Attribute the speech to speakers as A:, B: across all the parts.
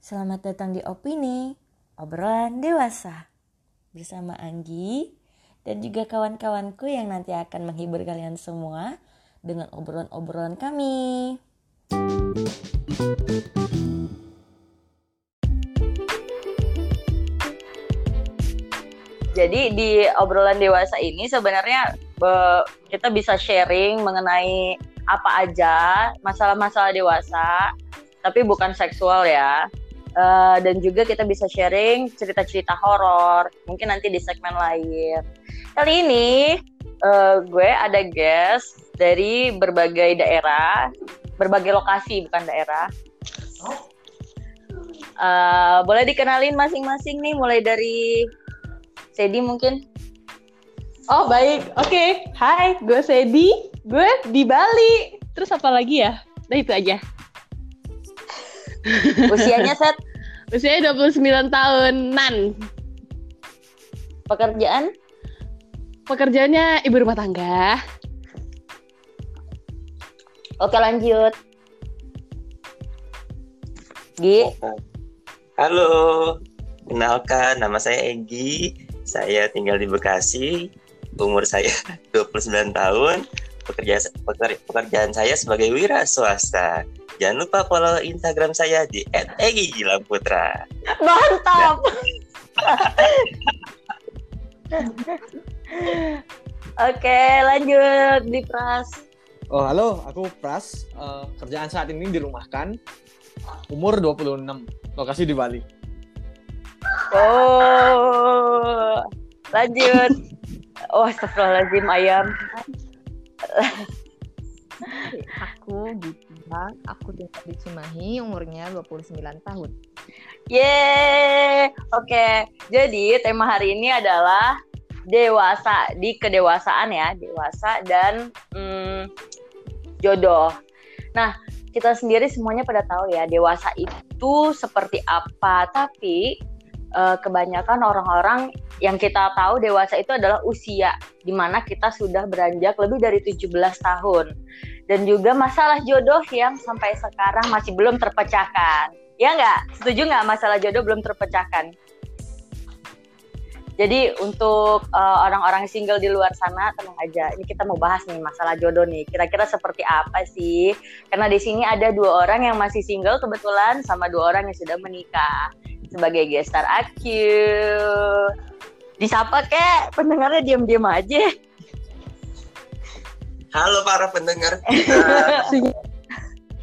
A: Selamat datang di Opini, obrolan dewasa. Bersama Anggi dan juga kawan-kawanku yang nanti akan menghibur kalian semua dengan obrolan-obrolan kami.
B: Jadi di obrolan dewasa ini sebenarnya eh, kita bisa sharing mengenai apa aja masalah-masalah dewasa, tapi bukan seksual ya. Uh, dan juga kita bisa sharing cerita-cerita horor, mungkin nanti di segmen lain. Kali ini uh, gue ada guest dari berbagai daerah, berbagai lokasi bukan daerah. Uh, boleh dikenalin masing-masing nih, mulai dari Sedi mungkin.
C: Oh baik, oke. Okay. Hai, gue Sedi, gue di Bali. Terus apa lagi ya? Nah itu aja.
B: Usianya set?
C: Usianya 29 tahunan.
B: Pekerjaan?
C: Pekerjaannya ibu rumah tangga.
B: Oke lanjut. Gi.
D: Halo, kenalkan nama saya Egi. Saya tinggal di Bekasi. Umur saya 29 tahun. Pekerja, pekerjaan saya sebagai wira swasta. Jangan lupa follow Instagram saya di @egi_gilamputra.
B: Mantap. Oke, lanjut di Pras.
E: Oh, halo, aku Pras. Uh, kerjaan saat ini dirumahkan. Umur 26. Lokasi di Bali.
B: Oh. Lanjut. Oh, astagfirullahaladzim ayam.
F: aku Gita, aku tinggal di Cimahi, umurnya 29 tahun.
B: Yeay, oke. Jadi tema hari ini adalah dewasa di kedewasaan ya, dewasa dan hmm, jodoh. Nah, kita sendiri semuanya pada tahu ya, dewasa itu seperti apa. Tapi uh, kebanyakan orang-orang yang kita tahu dewasa itu adalah usia di mana kita sudah beranjak lebih dari 17 tahun. Dan juga masalah jodoh yang sampai sekarang masih belum terpecahkan. Ya nggak? Setuju nggak masalah jodoh belum terpecahkan? Jadi untuk uh, orang-orang single di luar sana tenang aja. Ini kita mau bahas nih masalah jodoh nih. Kira-kira seperti apa sih? Karena di sini ada dua orang yang masih single kebetulan sama dua orang yang sudah menikah sebagai gestar AQ. Disapa kek, pendengarnya diam-diam aja.
D: Halo para pendengar.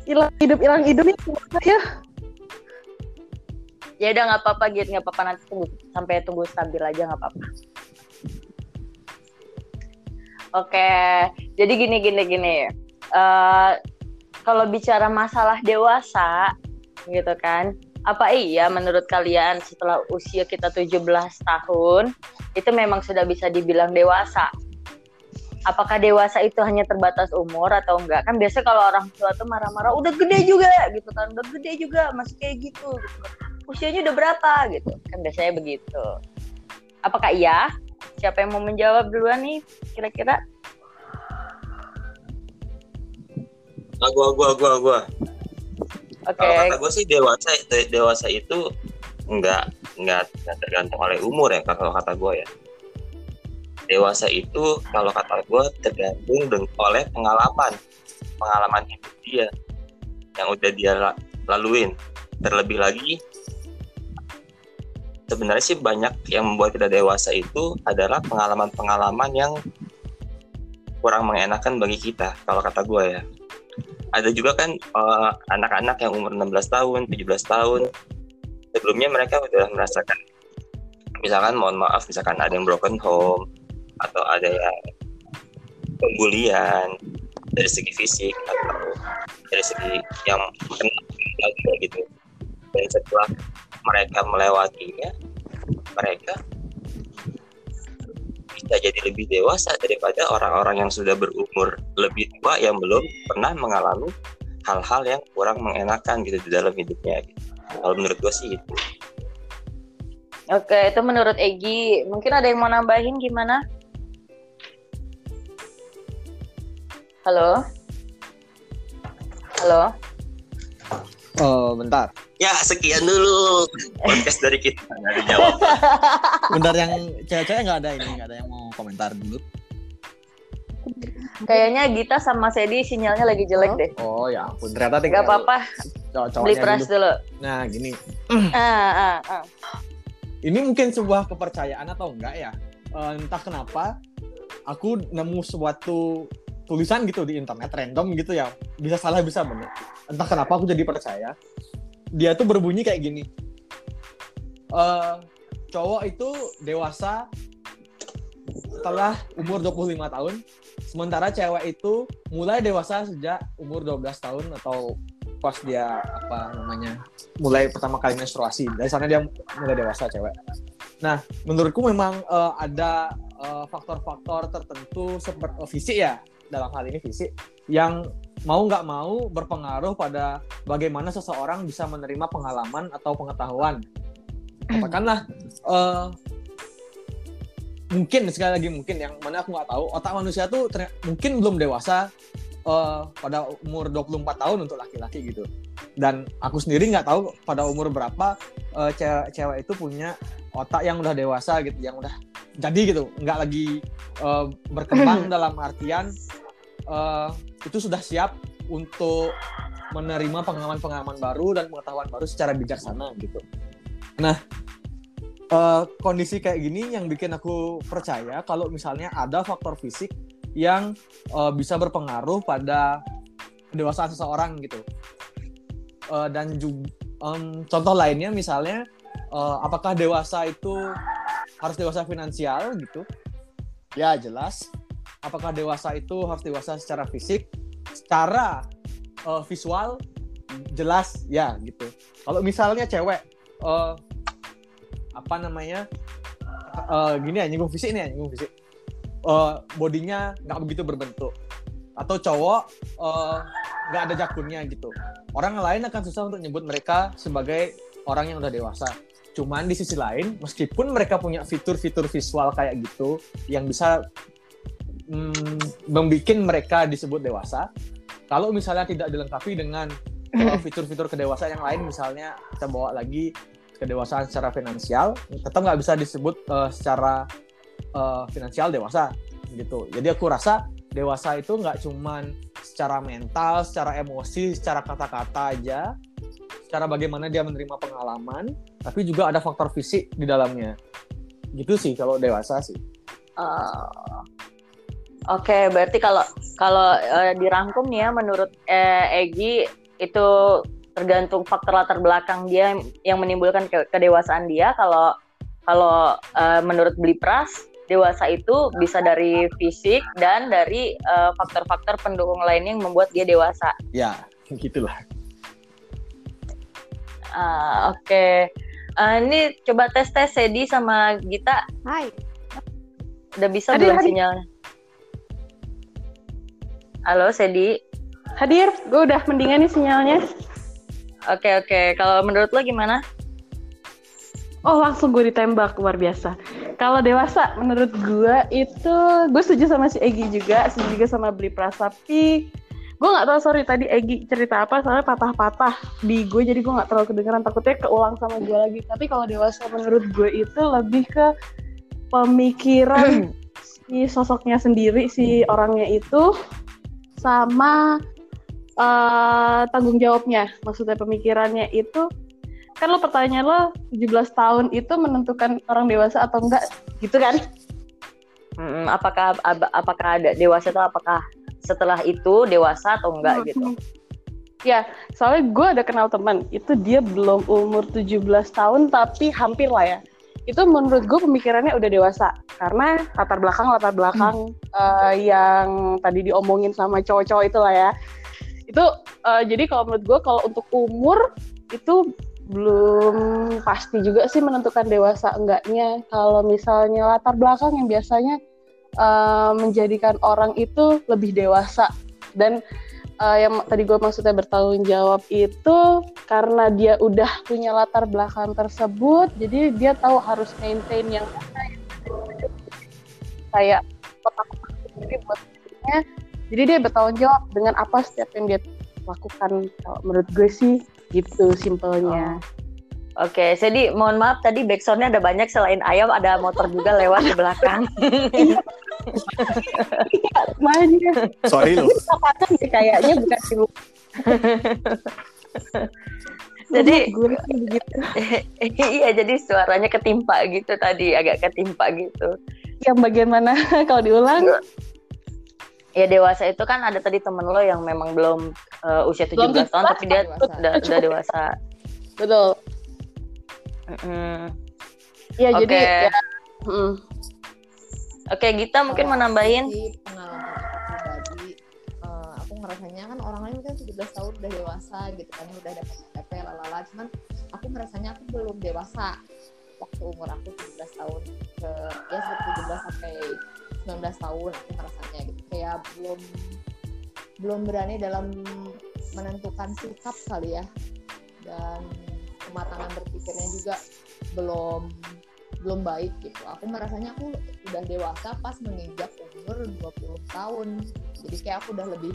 C: hilang hidup hilang hidup nih ya.
B: Ya udah nggak apa-apa gitu, nggak apa-apa nanti tunggu sampai tunggu stabil aja nggak apa-apa. Oke, jadi gini gini gini. Uh, kalau bicara masalah dewasa, gitu kan, apa iya menurut kalian setelah usia kita 17 tahun itu memang sudah bisa dibilang dewasa? Apakah dewasa itu hanya terbatas umur atau enggak? Kan biasa kalau orang tua tuh marah-marah, udah gede juga gitu kan, udah gede juga masih kayak gitu. gitu. Usianya udah berapa gitu? Kan biasanya begitu. Apakah iya? Siapa yang mau menjawab duluan nih kira-kira?
D: Gua, gua, gua, gua.
B: Okay.
D: Kalau kata gue sih dewasa dewasa itu enggak enggak, tergantung oleh umur ya kalau kata gue ya. Dewasa itu kalau kata gue tergantung oleh pengalaman pengalaman hidup dia yang udah dia laluin. Terlebih lagi sebenarnya sih banyak yang membuat kita dewasa itu adalah pengalaman-pengalaman yang kurang mengenakan bagi kita kalau kata gue ya ada juga kan eh, anak-anak yang umur 16 tahun, 17 tahun. Sebelumnya mereka sudah merasakan misalkan mohon maaf misalkan ada yang broken home atau ada yang pembulian dari segi fisik atau dari segi yang kenal gitu. Dan setelah mereka melewatinya mereka bisa jadi lebih dewasa daripada orang-orang yang sudah berumur lebih tua yang belum pernah mengalami hal-hal yang kurang mengenakan gitu di dalam hidupnya gitu. Kalau menurut gue sih itu.
B: Oke, itu menurut Egi. Mungkin ada yang mau nambahin gimana? Halo? Halo?
E: Eh, bentar.
D: Ya, sekian dulu podcast dari kita. Nggak ada jawab.
E: Bentar yang cewek-cewek nggak ada ini, nggak ada yang mau komentar dulu.
B: Kayaknya Gita sama Sedi sinyalnya lagi jelek deh.
E: Oh ya ampun, ternyata
B: Gak
E: tinggal
B: apa-apa,
E: cowok-cowoknya
B: beli pras
E: dulu.
B: dulu.
E: Nah gini,
B: Ah, ah, ah.
E: ini mungkin sebuah kepercayaan atau enggak ya? Eh, entah kenapa aku nemu suatu tulisan gitu di internet random gitu ya, bisa salah bisa benar. Entah kenapa aku jadi percaya. Dia tuh berbunyi kayak gini. Eh, cowok itu dewasa setelah umur 25 tahun, sementara cewek itu mulai dewasa sejak umur 12 tahun atau pas dia apa namanya mulai pertama kali menstruasi dari sana dia mulai dewasa cewek. Nah menurutku memang eh, ada eh, faktor-faktor tertentu seperti fisik ya dalam hal ini fisik yang mau nggak mau berpengaruh pada bagaimana seseorang bisa menerima pengalaman atau pengetahuan. Katakanlah eh, mungkin sekali lagi mungkin yang mana aku nggak tahu otak manusia tuh mungkin belum dewasa eh, pada umur 24 tahun untuk laki-laki gitu dan aku sendiri nggak tahu pada umur berapa eh, cewek, cewek itu punya otak yang udah dewasa gitu yang udah jadi gitu nggak lagi eh, berkembang dalam artian eh, itu sudah siap untuk menerima pengalaman-pengalaman baru dan pengetahuan baru secara bijaksana gitu nah eh, kondisi kayak gini yang bikin aku percaya kalau misalnya ada faktor fisik yang eh, bisa berpengaruh pada kedewasaan seseorang gitu. Eh, dan juga contoh lainnya misalnya eh, apakah dewasa itu harus dewasa finansial gitu? Ya jelas. Apakah dewasa itu harus dewasa secara fisik? Secara eh, visual jelas ya gitu. Kalau misalnya cewek eh, apa namanya eh, gini ya nyinggung fisik nih ya nyinggung fisik Eh, bodinya nggak begitu berbentuk atau cowok nggak ada jakunnya gitu orang lain akan susah untuk nyebut mereka sebagai orang yang udah dewasa cuman di sisi lain meskipun mereka punya fitur-fitur visual kayak gitu yang bisa mm, membuat mereka disebut dewasa. Kalau misalnya tidak dilengkapi dengan eh, fitur-fitur kedewasaan yang lain misalnya kita bawa lagi kedewasaan secara finansial tetap nggak bisa disebut eh, secara eh, finansial dewasa gitu. Jadi aku rasa dewasa itu nggak cuman secara mental secara emosi secara kata-kata aja secara bagaimana dia menerima pengalaman tapi juga ada faktor fisik di dalamnya. Gitu sih kalau dewasa sih.
B: Oh. Oke, berarti kalau kalau eh, dirangkum nih ya menurut eh, Egi itu tergantung faktor latar belakang dia yang menimbulkan ke- kedewasaan dia. Kalau kalau eh, menurut Blipras dewasa itu bisa dari fisik dan dari faktor-faktor pendukung lainnya yang membuat dia dewasa.
E: ya gitulah
B: Ah, Oke, Eh, ini coba tes tes Sedi sama Gita
F: Hai.
B: udah bisa belum sinyalnya? Halo Sedi.
C: Hadir, gue udah mendingan nih sinyalnya.
B: Oke oke, kalau menurut lo gimana?
C: Oh langsung gue ditembak luar biasa. Kalau dewasa menurut gue itu gue setuju sama si Egi juga, setuju juga sama beli prasapi. Gue nggak tahu sorry tadi Egi cerita apa soalnya patah-patah di gue jadi gue nggak terlalu kedengeran takutnya keulang sama gue lagi. Tapi kalau dewasa menurut gue itu lebih ke pemikiran si sosoknya sendiri si orangnya itu sama eh, tanggung jawabnya. Maksudnya pemikirannya itu kan lo pertanyaan lo 17 tahun itu menentukan orang dewasa atau enggak gitu kan?
B: Mm, apakah ab- apakah ada dewasa atau apakah setelah itu dewasa atau enggak
C: Hmm,
B: gitu?
C: hmm. Ya, soalnya gue ada kenal teman, itu dia belum umur 17 tahun tapi hampir lah ya. Itu menurut gue pemikirannya udah dewasa karena latar belakang latar belakang eh, yang tadi diomongin sama cowok-cowok itu lah ya. Itu eh, jadi kalau menurut gue kalau untuk umur itu belum pasti juga sih menentukan dewasa enggaknya. Kalau misalnya latar belakang yang biasanya eh, menjadikan orang itu lebih dewasa dan eh, yang tadi gue maksudnya bertanggung jawab itu karena dia udah punya latar belakang tersebut, jadi dia tahu harus maintain yang mana kayak kotak-kotak sendiri buat dirinya. Jadi dia bertanggung jawab dengan apa setiap yang dia lakukan. Kalau menurut gue sih gitu simpelnya
B: Oke, jadi mohon maaf tadi backsoundnya ada banyak selain ayam ada motor juga lewat di belakang.
C: makanya
E: Sorry loh.
C: sih kayaknya bukan rumah
B: Jadi iya jadi suaranya ketimpa gitu tadi agak ketimpa gitu.
C: yang bagaimana kalau diulang
B: Ya dewasa itu kan ada tadi temen lo yang memang belum eh, usia 17
C: Belum
B: tahun tapi dia
F: dewasa.
B: udah, udah dewasa.
C: betul
B: Mm-mm.
C: ya
B: Oke.
C: jadi ya mm.
B: Oke, Gita mungkin mau
F: Kalau
B: nambahin.
F: Di pengalaman aku pribadi, eh, aku ngerasanya kan orang lain mungkin 17 tahun udah dewasa gitu kan, udah dapat KTP lalala. Cuman aku merasanya aku belum dewasa waktu umur aku 17 tahun ke ya sekitar 17 sampai 19 tahun aku merasanya gitu. Kayak belum belum berani dalam menentukan sikap kali ya dan kematangan berpikirnya juga belum belum baik gitu. Aku merasanya aku udah dewasa pas menginjak umur 20 tahun. Jadi kayak aku udah lebih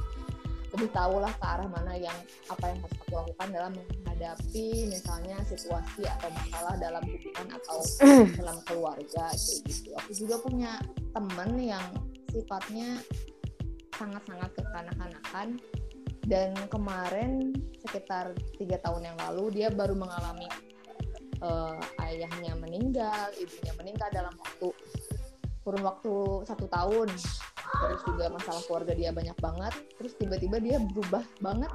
F: lebih tahu lah ke arah mana yang apa yang harus aku lakukan dalam menghadapi misalnya situasi atau masalah dalam hubungan atau dalam keluarga kayak gitu. Aku juga punya temen yang sifatnya sangat-sangat kekanak-kanakan dan kemarin sekitar tiga tahun yang lalu dia baru mengalami eh, ayahnya meninggal, ibunya meninggal dalam waktu kurun waktu satu tahun. Terus juga masalah keluarga dia banyak banget. Terus tiba-tiba dia berubah banget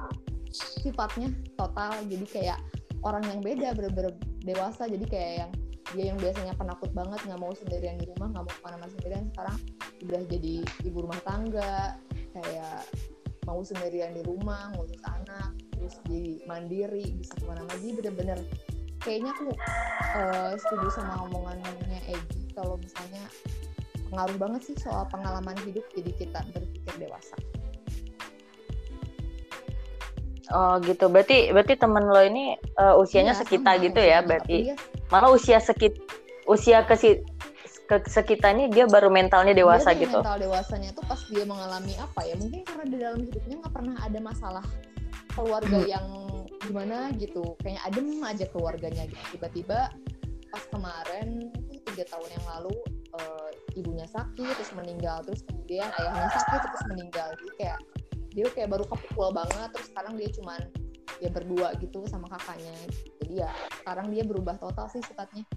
F: sifatnya total. Jadi kayak orang yang beda, bener-bener dewasa. Jadi kayak yang dia yang biasanya penakut banget nggak mau sendirian di rumah nggak mau ke mana-mana sendirian sekarang udah jadi ibu rumah tangga kayak mau sendirian di rumah ngurus anak terus jadi mandiri bisa ke mana-mana jadi bener-bener kayaknya aku eh, setuju sama omongannya Egi kalau misalnya pengaruh banget sih soal pengalaman hidup jadi kita berpikir dewasa.
B: Oh gitu. Berarti berarti temen lo ini eh, usianya
F: Iya,
B: sekita
F: sama
B: gitu ya berarti.
F: Dia
B: Malah usia sekit usia ke si ke sekita ini dia baru mentalnya dewasa
F: dia
B: gitu.
F: mental dewasanya tuh pas dia mengalami apa ya? Mungkin karena di dalam hidupnya nggak pernah ada masalah keluarga
B: Hmm.
F: yang gimana gitu. Kayaknya adem aja keluarganya gitu. Tiba-tiba pas kemarin tiga tahun yang lalu eh, ibunya sakit terus meninggal terus kemudian ayahnya sakit terus meninggal. Jadi kayak dia kayak baru kepukul banget terus sekarang dia cuman ya berdua gitu sama kakaknya. Jadi ya sekarang dia berubah total sih sifatnya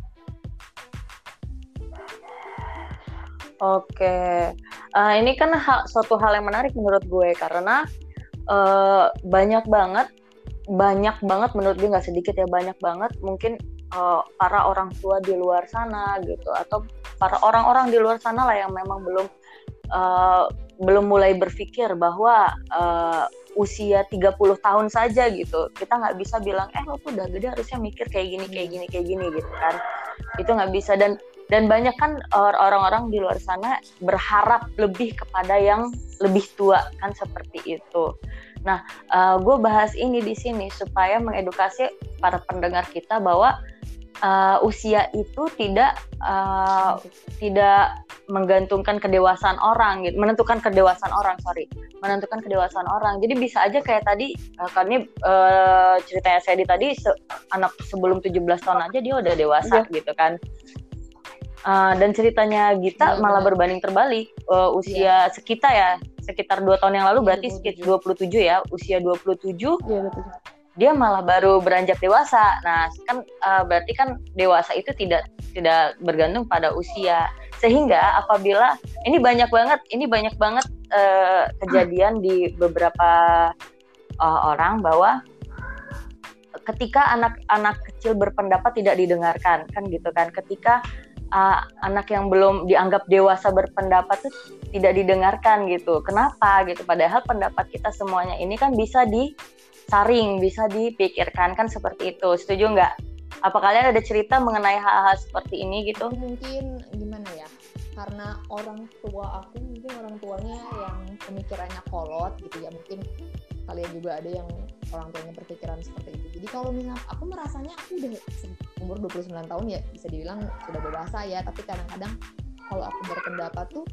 B: Oke, Eh, ini kan hal, suatu hal yang menarik menurut gue karena eh, banyak banget, banyak banget menurut gue nggak sedikit ya banyak banget mungkin eh, para orang tua di luar sana gitu atau para orang-orang di luar sana lah yang memang belum eh, belum mulai berpikir bahwa eh, usia 30 tahun saja gitu. Kita nggak bisa bilang eh lo tuh udah gede harusnya mikir kayak gini kayak gini kayak gini gitu kan. Itu nggak bisa. Dan dan banyak kan or- orang-orang di luar sana berharap lebih kepada yang lebih tua kan seperti itu. Nah, gue bahas ini di sini supaya mengedukasi para pendengar kita bahwa uh, usia itu tidak uh, tidak menggantungkan kedewasaan orang gitu, menentukan kedewasaan orang, sorry, menentukan kedewasaan orang. Jadi bisa aja kayak tadi, uh, ini uh, ceritanya saya tadi se- anak sebelum 17 tahun aja dia udah dewasa gitu kan. Uh, dan ceritanya Gita
F: Iya,
B: malah berbanding terbalik uh, usia sekita ya sekitar dua tahun yang lalu
F: Iya,
B: berarti sekitar 27 ya usia 27
C: Iya betul.
B: dia malah baru beranjak dewasa. Nah, kan uh, berarti kan dewasa itu tidak tidak bergantung pada usia. Sehingga apabila ini banyak banget, ini banyak banget uh, kejadian di beberapa uh, orang bahwa ketika anak-anak kecil berpendapat tidak didengarkan, kan gitu kan. Ketika uh, anak yang belum dianggap dewasa berpendapat itu tidak didengarkan gitu. Kenapa gitu? Padahal pendapat kita semuanya ini kan bisa di saring bisa dipikirkan kan seperti itu setuju nggak apa kalian ada cerita mengenai hal-hal seperti ini gitu
F: mungkin gimana ya karena orang tua aku mungkin orang tuanya yang pemikirannya kolot gitu ya mungkin kalian juga ada yang orang tuanya berpikiran seperti itu. Jadi kalau misalnya aku merasanya aku udah umur 29 tahun ya bisa dibilang sudah dewasa ya tapi kadang-kadang kalau aku berpendapat tuh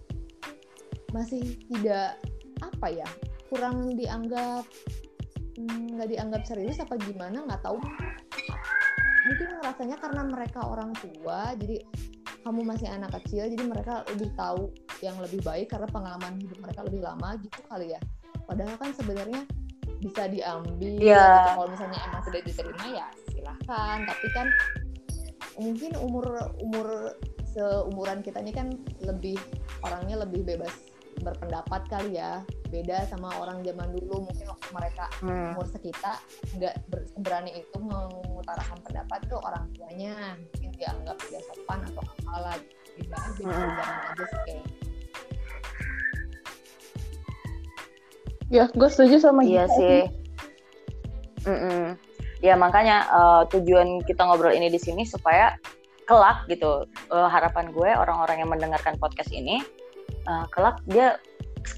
F: masih tidak apa ya kurang dianggap mm, nggak dianggap serius apa gimana nggak tahu. Mungkin rasanya karena mereka orang tua jadi kamu masih anak kecil jadi mereka lebih tahu yang lebih baik karena pengalaman hidup mereka lebih lama gitu kali ya. Padahal kan sebenarnya bisa diambil.
B: Iya.
F: gitu. kalau misalnya emang sudah diterima ya silahkan. Tapi kan mungkin umur umur seumuran kita ini kan lebih orangnya lebih bebas berpendapat kali ya. Beda sama orang zaman dulu. Mungkin waktu mereka
B: Hmm.
F: umur sekitar nggak ber- berani itu mengutarakan pendapat ke orang tuanya. Mungkin dianggap tidak sopan atau apalah. Gitu zaman aja sih kayak
C: Ya, gue setuju sama
B: Iya sih. Mm-mm. Ya makanya eh, tujuan kita ngobrol ini di sini supaya kelak gitu eh, harapan gue orang-orang yang mendengarkan podcast ini eh, kelak dia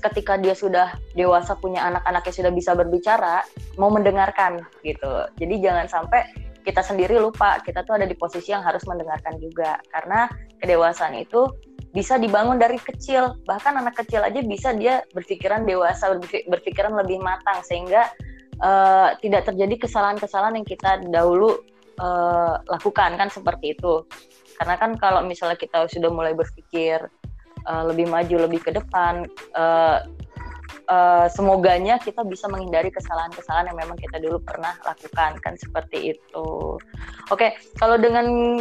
B: ketika dia sudah dewasa punya anak-anak yang sudah bisa berbicara mau mendengarkan gitu. Jadi jangan sampai kita sendiri lupa kita tuh ada di posisi yang harus mendengarkan juga karena kedewasaan itu bisa dibangun dari kecil. Bahkan anak kecil aja bisa dia berpikiran dewasa berpik- berpikiran lebih matang. Sehingga eh, tidak terjadi kesalahan-kesalahan yang kita dahulu eh, lakukan kan seperti itu. Karena kan kalau misalnya kita sudah mulai berpikir eh, lebih maju lebih ke depan eh, eh, semoganya kita bisa menghindari kesalahan-kesalahan yang memang kita dulu pernah lakukan kan seperti itu. Oke kalau dengan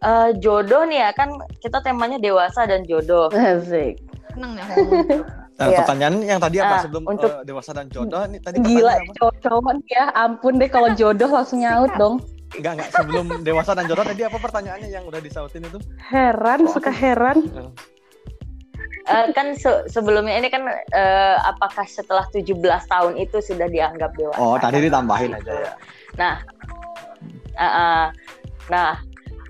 B: eh, jodoh nih ya kan kita temanya dewasa dan jodoh
C: Asik.
F: seneng nih ngomong
E: Nah,
B: Iya.
E: pertanyaan yang tadi apa
B: Ah,
E: sebelum
B: untuk-
E: eh, dewasa dan jodoh nih tadi
C: Gila,
E: pertanyaan apa?
C: cowok-cowok ya. Ampun deh kalau jodoh langsung nyaut dong.
E: Enggak enggak sebelum dewasa dan jodoh tadi apa pertanyaannya yang udah disautin itu?
C: Heran,
E: Kok
C: suka heran.
B: Eh, kan se- sebelumnya ini kan eh, apakah setelah 17 tahun itu sudah dianggap dewasa?
E: Oh, tadi ditambahin aja ya.
B: Nah, uh, uh, nah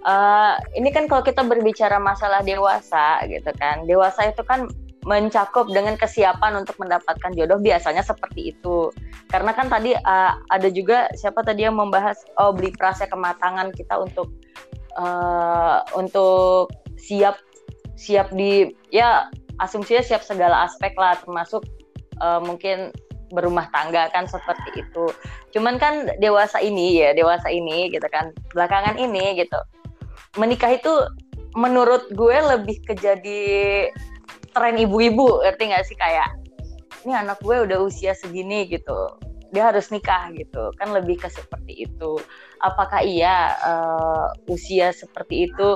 B: eh, ini kan kalau kita berbicara masalah dewasa gitu kan, dewasa itu kan mencakup dengan kesiapan untuk mendapatkan jodoh biasanya seperti itu. Karena kan tadi eh, ada juga siapa tadi yang membahas oh beli prasya kematangan kita untuk eh, untuk siap siap di ya asumsinya siap segala aspek lah termasuk eh, mungkin berumah tangga kan seperti itu. Cuman kan dewasa ini ya, dewasa ini gitu kan. Belakangan ini gitu. Menikah itu menurut gue lebih ke jadi tren ibu-ibu, ngerti nggak sih kayak ini anak gue udah usia segini gitu. Dia harus nikah gitu. Kan lebih ke seperti itu. Apakah iya eh, usia seperti itu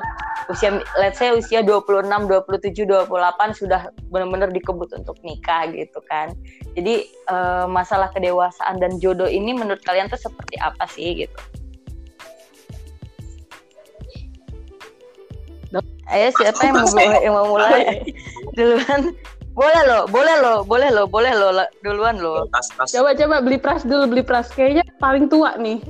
B: usia let's say usia 26, 27, 28 sudah benar-benar dikebut untuk nikah gitu kan. Jadi eh, masalah kedewasaan dan jodoh ini menurut kalian tuh seperti apa sih gitu? Ayo siapa yang mau mulai, yang mau mulai duluan? Boleh loh, boleh loh, boleh loh, boleh loh la- duluan
D: tas
C: Coba coba beli pras dulu, beli pras. Kayaknya paling tua nih.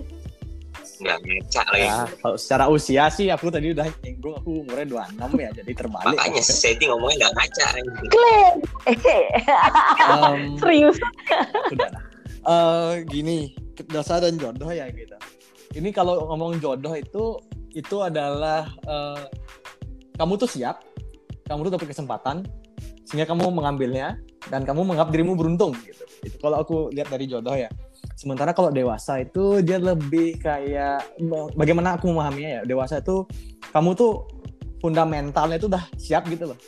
D: nggak ngecak lagi
E: Ya, kalau secara usia sih aku tadi udah nyinggung aku umurnya 26 ya, jadi terbalik.
D: makanya Seti ngomongnya nggak ngaca.
B: Klaim.
E: Em,
C: Serius.
E: Udah lah. Eh, gini, dosa dan jodoh ya gitu. Ini kalau ngomong jodoh itu itu adalah eh, kamu tuh siap, kamu tuh dapat kesempatan sehingga kamu mengambilnya dan kamu menganggap dirimu beruntung gitu. Itu kalau aku lihat dari jodoh ya. Sementara kalau dewasa itu dia lebih kayak bagaimana aku memahaminya ya. Dewasa itu kamu tuh fundamentalnya itu udah siap gitu loh.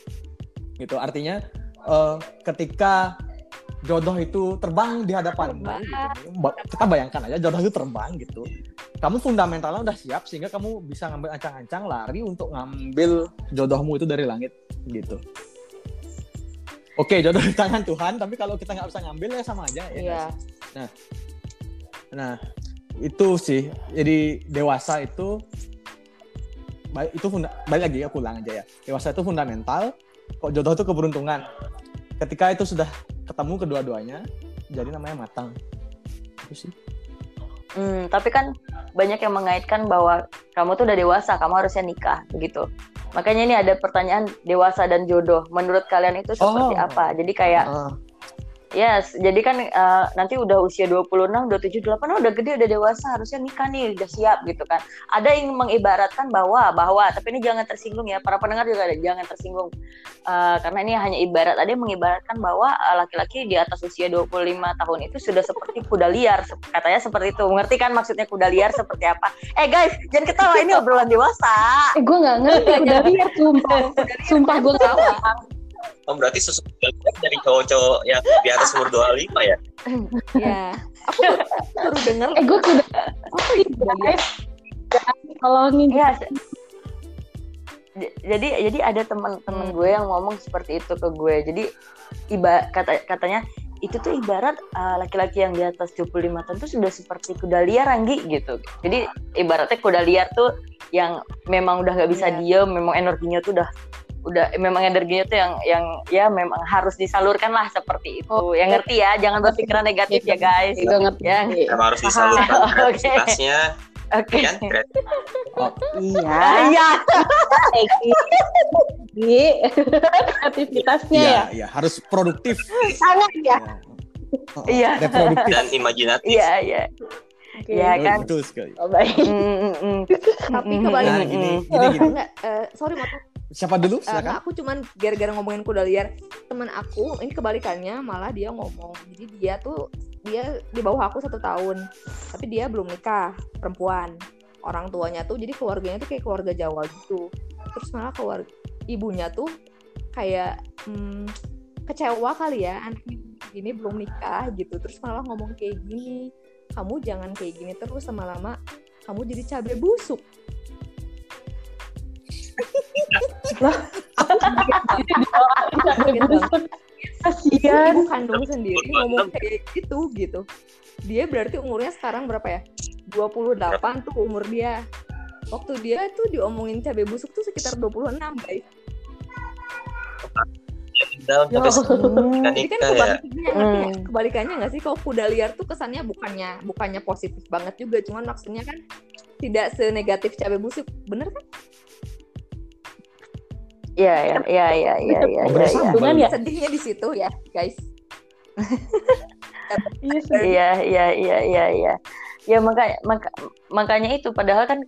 E: Gitu. Artinya eh, ketika jodoh itu terbang di hadapan. Gitu. Kita bayangkan aja jodoh itu terbang gitu. Kamu fundamentalnya udah siap sehingga kamu bisa ngambil ancang-ancang lari untuk ngambil jodohmu itu dari langit gitu. Oke jodoh di tangan Tuhan tapi kalau kita nggak bisa ngambil ya sama aja ya
B: Iya.
E: nggak sih? nah itu sih. Jadi dewasa itu baik itu funda, balik lagi aku ulang aja ya. Dewasa itu fundamental kok jodoh itu keberuntungan ketika itu sudah ketemu kedua-duanya jadi namanya matang itu sih
B: Hmm, tapi kan banyak yang mengaitkan bahwa kamu tuh udah dewasa, kamu harusnya nikah begitu. Makanya ini ada pertanyaan dewasa dan jodoh. Menurut kalian itu seperti
E: Oh.
B: apa? Jadi kayak
E: Ah,
B: Yes, jadi kan eh, nanti udah usia 26, 27, 28 oh, udah gede, udah dewasa, harusnya nikah nih, udah siap gitu kan. Ada yang mengibaratkan bahwa bahwa tapi ini jangan tersinggung ya, para pendengar juga ada jangan tersinggung. Eh, karena ini hanya ibarat. Ada yang mengibaratkan bahwa eh, laki-laki di atas usia 25 tahun itu sudah seperti kuda liar, katanya seperti itu. Mengerti kan maksudnya kuda liar seperti apa? Eh guys, jangan ketawa ini obrolan dewasa.
C: Eh gue nggak ngerti udah lihat sumpah. Sumpah gue tahu.
D: Oh berarti susu dari cowok-cowok yang di atas umur 25 ya?
F: ya aku baru, denger
C: Eh gue udah apa sih guys? Kalau nih
B: Iya. J- Jadi jadi ada teman-teman gue yang ngomong seperti itu ke gue. Jadi iba kata katanya itu tuh ibarat uh, laki-laki yang di atas 25 tahun tuh sudah seperti kuda liar Anggi gitu. Jadi ibaratnya kuda liar tuh yang memang udah nggak bisa
F: Iya.
B: diem, memang energinya tuh udah udah memang energinya tuh yang yang ya memang harus disalurkan lah seperti itu.
C: Oh,
B: yang ngerti ya, jangan berpikiran negatif ya guys.
C: gue ngerti.
B: Ya.
D: Harus disalurkan
B: Oke.
D: kreativitasnya,
B: Oke.
D: kan? Kreatif.
C: Iya.
B: Iya.
C: Iya. Aktivitasnya
E: Iya,
C: ya.
E: iya, harus produktif.
C: Sangat ya.
E: Oh,
B: Iya.
E: Reproduktif.
D: Dan imajinatif.
B: Iya, iya.
C: Oke.
B: Iya
E: Betul,
B: kan?
E: Betul sekali.
C: Oh, baik.
B: Mm, mm, mm.
F: tapi
B: Mm,
F: kebalik
E: Nah,
B: mm,
E: gini,
B: mm.
E: gini, gini.
F: enggak eh, sorry Matu
E: Siapa dulu?
F: Eh,
E: Silakan.
F: enggak, aku cuman gara-gara ngomongin kuda liar temen aku ini kebalikannya malah dia ngomong. Jadi dia tuh dia di bawah aku satu tahun tapi dia belum nikah perempuan. Orang tuanya tuh jadi keluarganya tuh kayak keluarga Jawa gitu. Terus malah keluarga ibunya tuh kayak hmm, kecewa kali ya anaknya gini belum nikah gitu. Terus malah ngomong kayak gini kamu jangan kayak gini terus lama-lama kamu jadi cabai busuk Ibu kandung sendiri ngomong kayak gitu gitu. Dia berarti umurnya sekarang berapa ya? 28 tuh umur dia. Waktu dia tuh diomongin cabai busuk tuh sekitar 26 guys
D: Dalam
C: Ya
D: sampai
C: Allah.
F: jadi kan
D: ya.
F: kebalikannya nggak?
B: Hmm.
F: kebalikannya nggak sih? Kalau kuda liar tuh kesannya bukannya bukannya positif banget juga. Cuman maksudnya kan tidak senegatif cabai busuk. Bener kan
B: Iya, iya, iya, iya, iya, iya, iya,
E: bersama.
B: iya.
C: Cuman ya.
F: sedihnya di situ ya guys
C: Iya.
B: Iya, iya, iya, iya, iya. Ya makanya maka, makanya itu padahal kan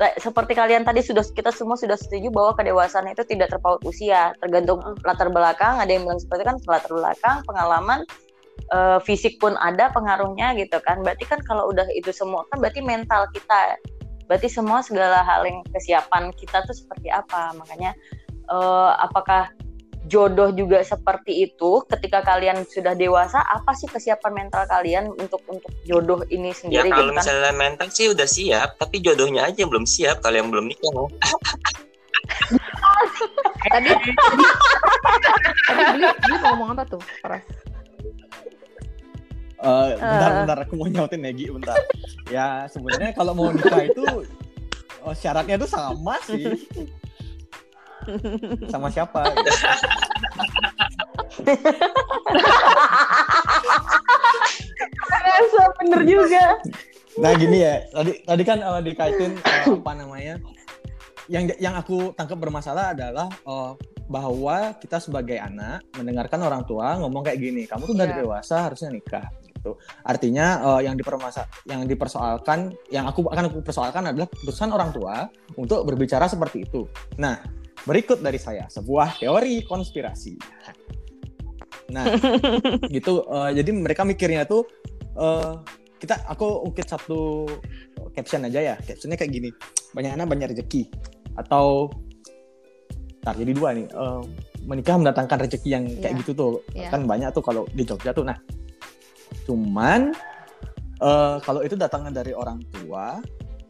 B: ta- seperti kalian tadi sudah kita semua sudah setuju bahwa kedewasaan itu tidak terpaut usia, tergantung latar belakang. Ada yang bilang seperti itu kan latar belakang, pengalaman, eh, fisik pun ada pengaruhnya gitu kan. Berarti kan kalau udah itu semua kan berarti mental kita. Berarti semua segala hal yang kesiapan kita tuh seperti apa. Makanya eh, apakah jodoh juga seperti itu ketika kalian sudah dewasa apa sih kesiapan mental kalian untuk untuk jodoh ini
D: Ya
B: sendiri
D: kalau
B: gitu kan
D: misalnya mental sih udah siap, tapi jodohnya aja yang belum siap kalau yang belum nikah.
F: tadi tadi mau ngomong apa tuh Pras?
E: Eh, bentar,
B: Eh.
E: bentar, aku mau nyautin Negi, bentar. Ya, sebenarnya kalau mau nikah itu oh, syaratnya tuh sama sih. Sama siapa?
C: Rasa bener juga.
E: Nah gini ya, tadi tadi kan eh, dikaitin eh, apa namanya? Yang yang aku tangkap bermasalah adalah eh, bahwa kita sebagai anak mendengarkan orang tua ngomong kayak gini, kamu tuh udah
F: Iya.
E: dewasa harusnya nikah gitu. Artinya eh, yang dipermasa yang dipersoalkan, yang aku akan aku persoalkan adalah keputusan orang tua untuk berbicara seperti itu. Nah, berikut dari saya sebuah teori konspirasi. Nah, gitu. eh, jadi mereka mikirnya tuh eh, kita aku ungkit satu caption aja ya. Captionnya kayak gini. Banyak anak banyak rezeki atau Ntar jadi dua nih. eh, menikah mendatangkan rezeki yang kayak
F: Iya.
E: gitu tuh.
F: Iya.
E: Kan banyak tuh kalau di Jogja tuh. Nah, cuman eh, kalau itu datangnya dari orang tua,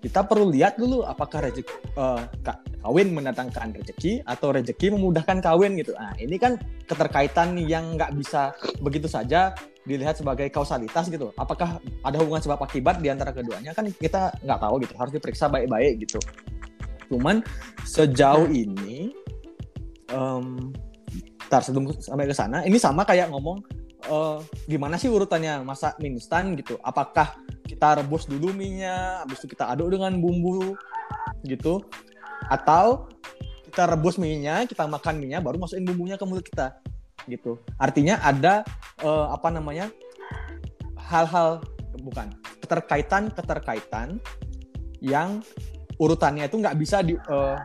E: kita perlu lihat dulu apakah rezeki eh, ka- kawin mendatangkan rezeki atau rezeki memudahkan kawin gitu. Nah, ini kan keterkaitan yang nggak bisa begitu saja dilihat sebagai kausalitas gitu. Apakah ada hubungan sebab akibat di antara keduanya kan kita nggak tahu gitu. Harus diperiksa baik-baik gitu. Cuman sejauh ini, em ntar sebelum sampai ke sana, ini sama kayak ngomong eh, gimana sih urutannya masak mie instan gitu. Apakah kita rebus dulu minyak, habis itu kita aduk dengan bumbu gitu, atau kita rebus minyak, kita makan minyak, baru masukin bumbunya ke mulut kita. gitu. Artinya ada eh, apa namanya hal-hal bukan keterkaitan keterkaitan yang urutannya itu nggak bisa di eh,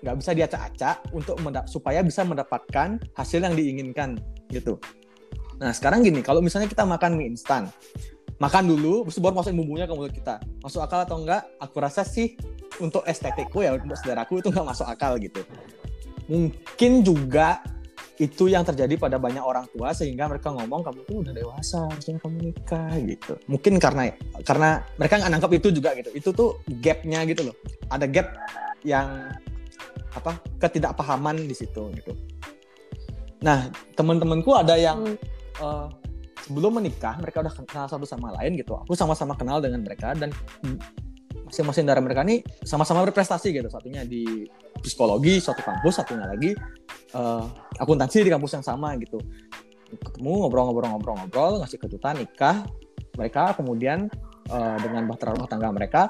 E: nggak bisa diacak-acak untuk supaya bisa mendapatkan hasil yang diinginkan gitu. Nah sekarang gini, kalau misalnya kita makan mie instan, makan dulu, terus baru masukin bumbunya ke mulut kita. Masuk akal atau enggak? Aku rasa sih untuk estetikku ya, untuk saudaraku itu nggak masuk akal gitu. Mungkin juga itu yang terjadi pada banyak orang tua sehingga mereka ngomong kamu tuh udah dewasa harusnya kamu nikah gitu mungkin karena karena mereka nggak nangkap itu juga gitu itu tuh gapnya gitu loh ada gap yang apa ketidakpahaman di situ gitu nah teman-temanku ada yang Eh, sebelum menikah mereka udah kenal satu sama lain gitu. Aku sama-sama kenal dengan mereka dan masing-masing dari mereka ini sama-sama berprestasi gitu. Satunya di psikologi suatu kampus satunya lagi eh, akuntansi di kampus yang sama gitu. Ketemu ngobrol-ngobrol-ngobrol-ngobrol ngasih kejutan nikah. Mereka kemudian eh, dengan bahtera rumah tangga mereka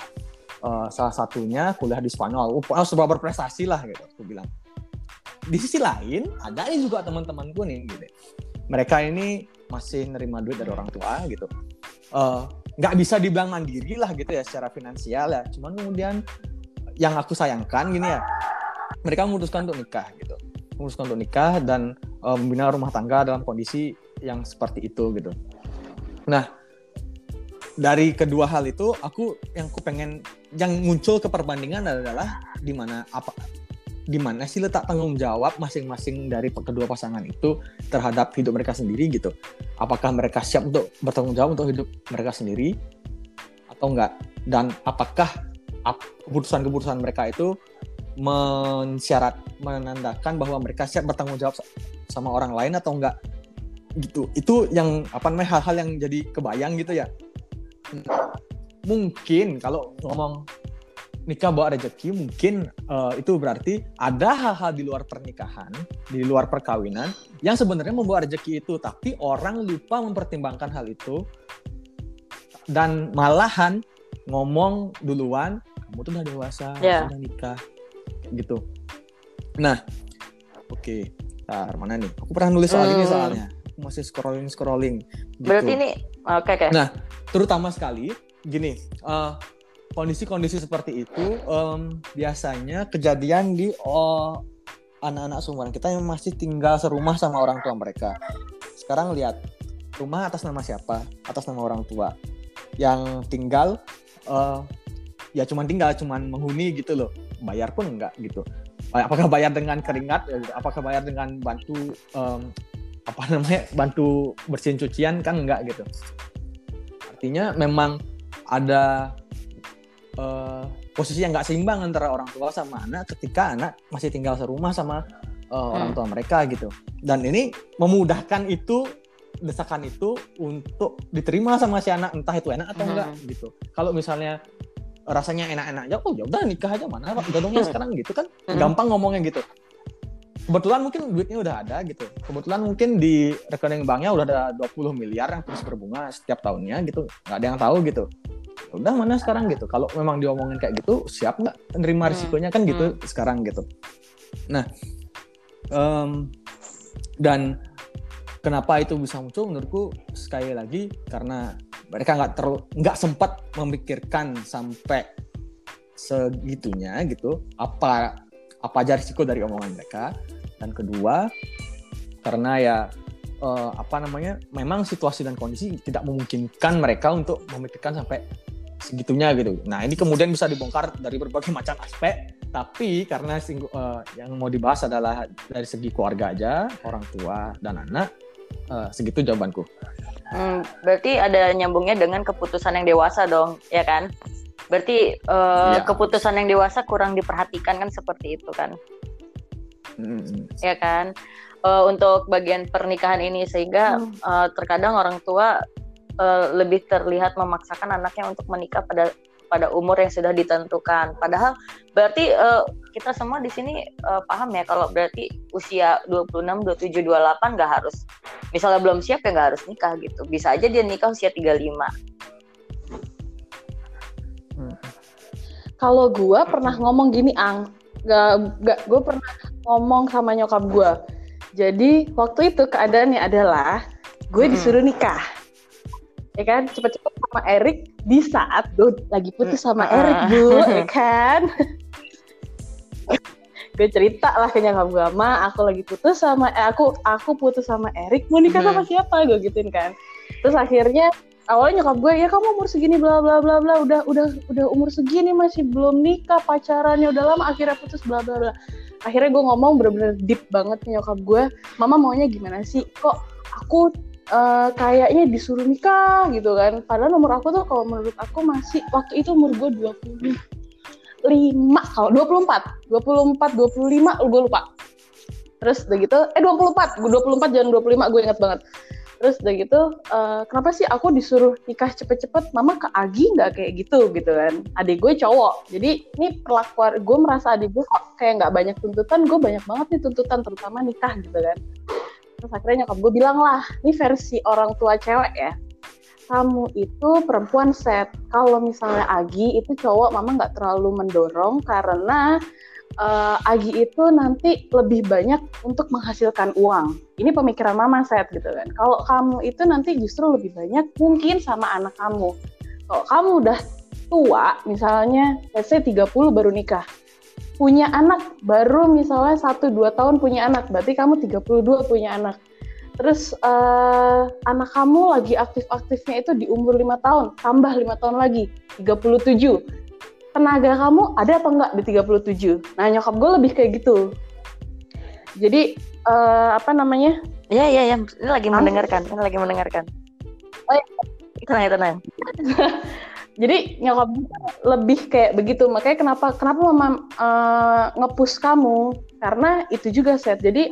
E: eh, salah satunya kuliah di Spanyol. Uh, sebuah berprestasi lah gitu aku bilang. Di sisi lain ada juga teman-temanku nih gitu mereka ini masih nerima duit dari orang tua gitu. Eh, nggak bisa dibilang mandiri lah gitu ya secara finansial ya. Cuman kemudian yang aku sayangkan gini ya mereka memutuskan untuk nikah gitu. Memutuskan untuk nikah dan eh, membina rumah tangga dalam kondisi yang seperti itu gitu. Nah dari kedua hal itu aku yang aku pengen yang muncul ke perbandingan adalah di mana apa di mana sih letak tanggung jawab masing-masing dari kedua pasangan itu terhadap hidup mereka sendiri gitu? Apakah mereka siap untuk bertanggung jawab untuk hidup mereka sendiri atau enggak? Dan apakah ap- keputusan-keputusan mereka itu mensyarat menandakan bahwa mereka siap bertanggung jawab sa- sama orang lain atau enggak? Gitu. Itu yang apa namanya hal-hal yang jadi kebayang gitu ya. Mungkin kalau ngomong nikah bawa rezeki mungkin eh, itu berarti ada hal-hal di luar pernikahan di luar perkawinan yang sebenarnya membawa rezeki itu tapi orang lupa mempertimbangkan hal itu dan malahan ngomong duluan kamu tuh udah dewasa
B: Ya.
E: udah nikah gitu nah oke Ntar, mana nih aku pernah nulis soal ini
B: Hmm.
E: soalnya aku masih scrolling scrolling gitu.
B: Berarti ini oke oke.
E: Nah, terutama sekali gini eh, kondisi-kondisi seperti itu em, biasanya kejadian di oh, anak-anak seumuran kita yang masih tinggal serumah sama orang tua mereka. Sekarang lihat rumah atas nama siapa? Atas nama orang tua. Yang tinggal eh, ya cuman tinggal cuman menghuni gitu loh. Bayar pun enggak gitu. Apakah bayar dengan keringat? Ya apakah bayar dengan bantu em, apa namanya bantu bersihin cucian? Kan enggak gitu. Artinya memang ada eh, posisi yang nggak seimbang antara orang tua sama anak ketika anak masih tinggal serumah sama eh, orang tua mereka gitu dan ini memudahkan itu desakan itu untuk diterima sama si anak entah itu enak atau
B: Hmm.
E: enggak gitu kalau misalnya rasanya enak-enak aja oh ya udah nikah aja mana jodohnya sekarang gitu kan
B: Hmm.
E: gampang ngomongnya gitu kebetulan mungkin duitnya udah ada gitu. Kebetulan mungkin di rekening banknya udah ada 20 miliar yang terus berbunga setiap tahunnya gitu. Nggak ada yang tahu gitu. Ya udah mana sekarang gitu? Kalau memang diomongin kayak gitu siap nggak nerima
B: Hmm.
E: risikonya? Kan gitu sekarang gitu. Nah em, dan kenapa itu bisa muncul? Menurutku sekali lagi karena mereka nggak terlalu nggak sempat memikirkan sampai segitunya gitu. Apa apa aja risiko dari omongan mereka dan kedua karena ya eh, apa namanya memang situasi dan kondisi tidak memungkinkan mereka untuk memikirkan sampai segitunya gitu nah ini kemudian bisa dibongkar dari berbagai macam aspek tapi karena singgu- eh, yang mau dibahas adalah dari segi keluarga aja orang tua dan anak eh, segitu jawabanku
B: Hmm, berarti ada nyambungnya dengan keputusan yang dewasa dong, ya kan? Berarti eh,
E: Ya.
B: keputusan yang dewasa kurang diperhatikan kan seperti itu kan,
E: Mm,
B: ya kan? Eh, untuk bagian pernikahan ini sehingga
C: Hmm.
B: eh, terkadang orang tua eh, lebih terlihat memaksakan anaknya untuk menikah pada pada umur yang sudah ditentukan. Padahal berarti eh, kita semua di sini eh, paham ya kalau berarti usia 26, 27, 28 nggak harus misalnya belum siap ya nggak harus nikah gitu. Bisa aja dia nikah usia 35.
E: mm.
C: Kalau gue pernah ngomong gini, Ang, gak, gak gue pernah ngomong sama nyokap gue. Jadi waktu itu keadaannya adalah gue disuruh nikah. Ya kan, cepet-cepet sama Erik di saat gue lagi putus sama Erik. Bu, ya kan? gue cerita lah ke nyokap gue, Ma, aku lagi putus sama, eh, aku aku putus sama Erik, mau nikah sama siapa? Gue gituin kan. Terus akhirnya awalnya nyokap gue, ya kamu umur segini bla bla bla bla, udah udah udah umur segini masih belum nikah, pacarannya udah lama, akhirnya putus bla bla bla. Akhirnya gue ngomong bener-bener deep banget nyokap gue, Mama maunya gimana sih? Kok aku eh, kayaknya disuruh nikah gitu kan? Padahal nomor aku tuh kalau menurut aku masih waktu itu umur gue 25 kalau 24 24 25 gue lupa. Terus udah gitu eh 24 gue 24 jangan 25 gue inget banget terus udah gitu eh, kenapa sih aku disuruh nikah cepet-cepet? Mama ke Agi nggak kayak gitu gitu kan. Adik gue cowok. Jadi ini perlakuan gue merasa adik gue kok kayak nggak banyak tuntutan. Gue banyak banget nih tuntutan terutama nikah gitu kan. Terus akhirnya nyokap gue bilang lah ini versi orang tua cewek ya. Kamu itu perempuan set. Kalau misalnya Agi itu cowok, mama nggak terlalu mendorong karena eh, Agi itu nanti lebih banyak untuk menghasilkan uang. Ini pemikiran mama set gitu kan. Kalau kamu itu nanti justru lebih banyak mungkin sama anak kamu. Kalau kamu udah tua, misalnya let's say 30 baru nikah. Punya anak baru misalnya 1-2 tahun punya anak, berarti kamu 32 punya anak Terus eh, anak kamu lagi aktif-aktifnya itu di umur lima tahun, tambah lima tahun lagi, 37. Tenaga kamu ada apa enggak di 37? Nah nyokap gue lebih kayak gitu. Jadi eh, apa namanya?
A: Iya iya iya, ini lagi
C: Kamu-
A: mendengarkan, ini lagi mendengarkan.
C: Oh, iya.
A: Tenang ya, tenang.
C: Jadi nyokap gue lebih kayak begitu. Makanya kenapa kenapa mama eh, nge-push kamu? Karena itu juga set. Jadi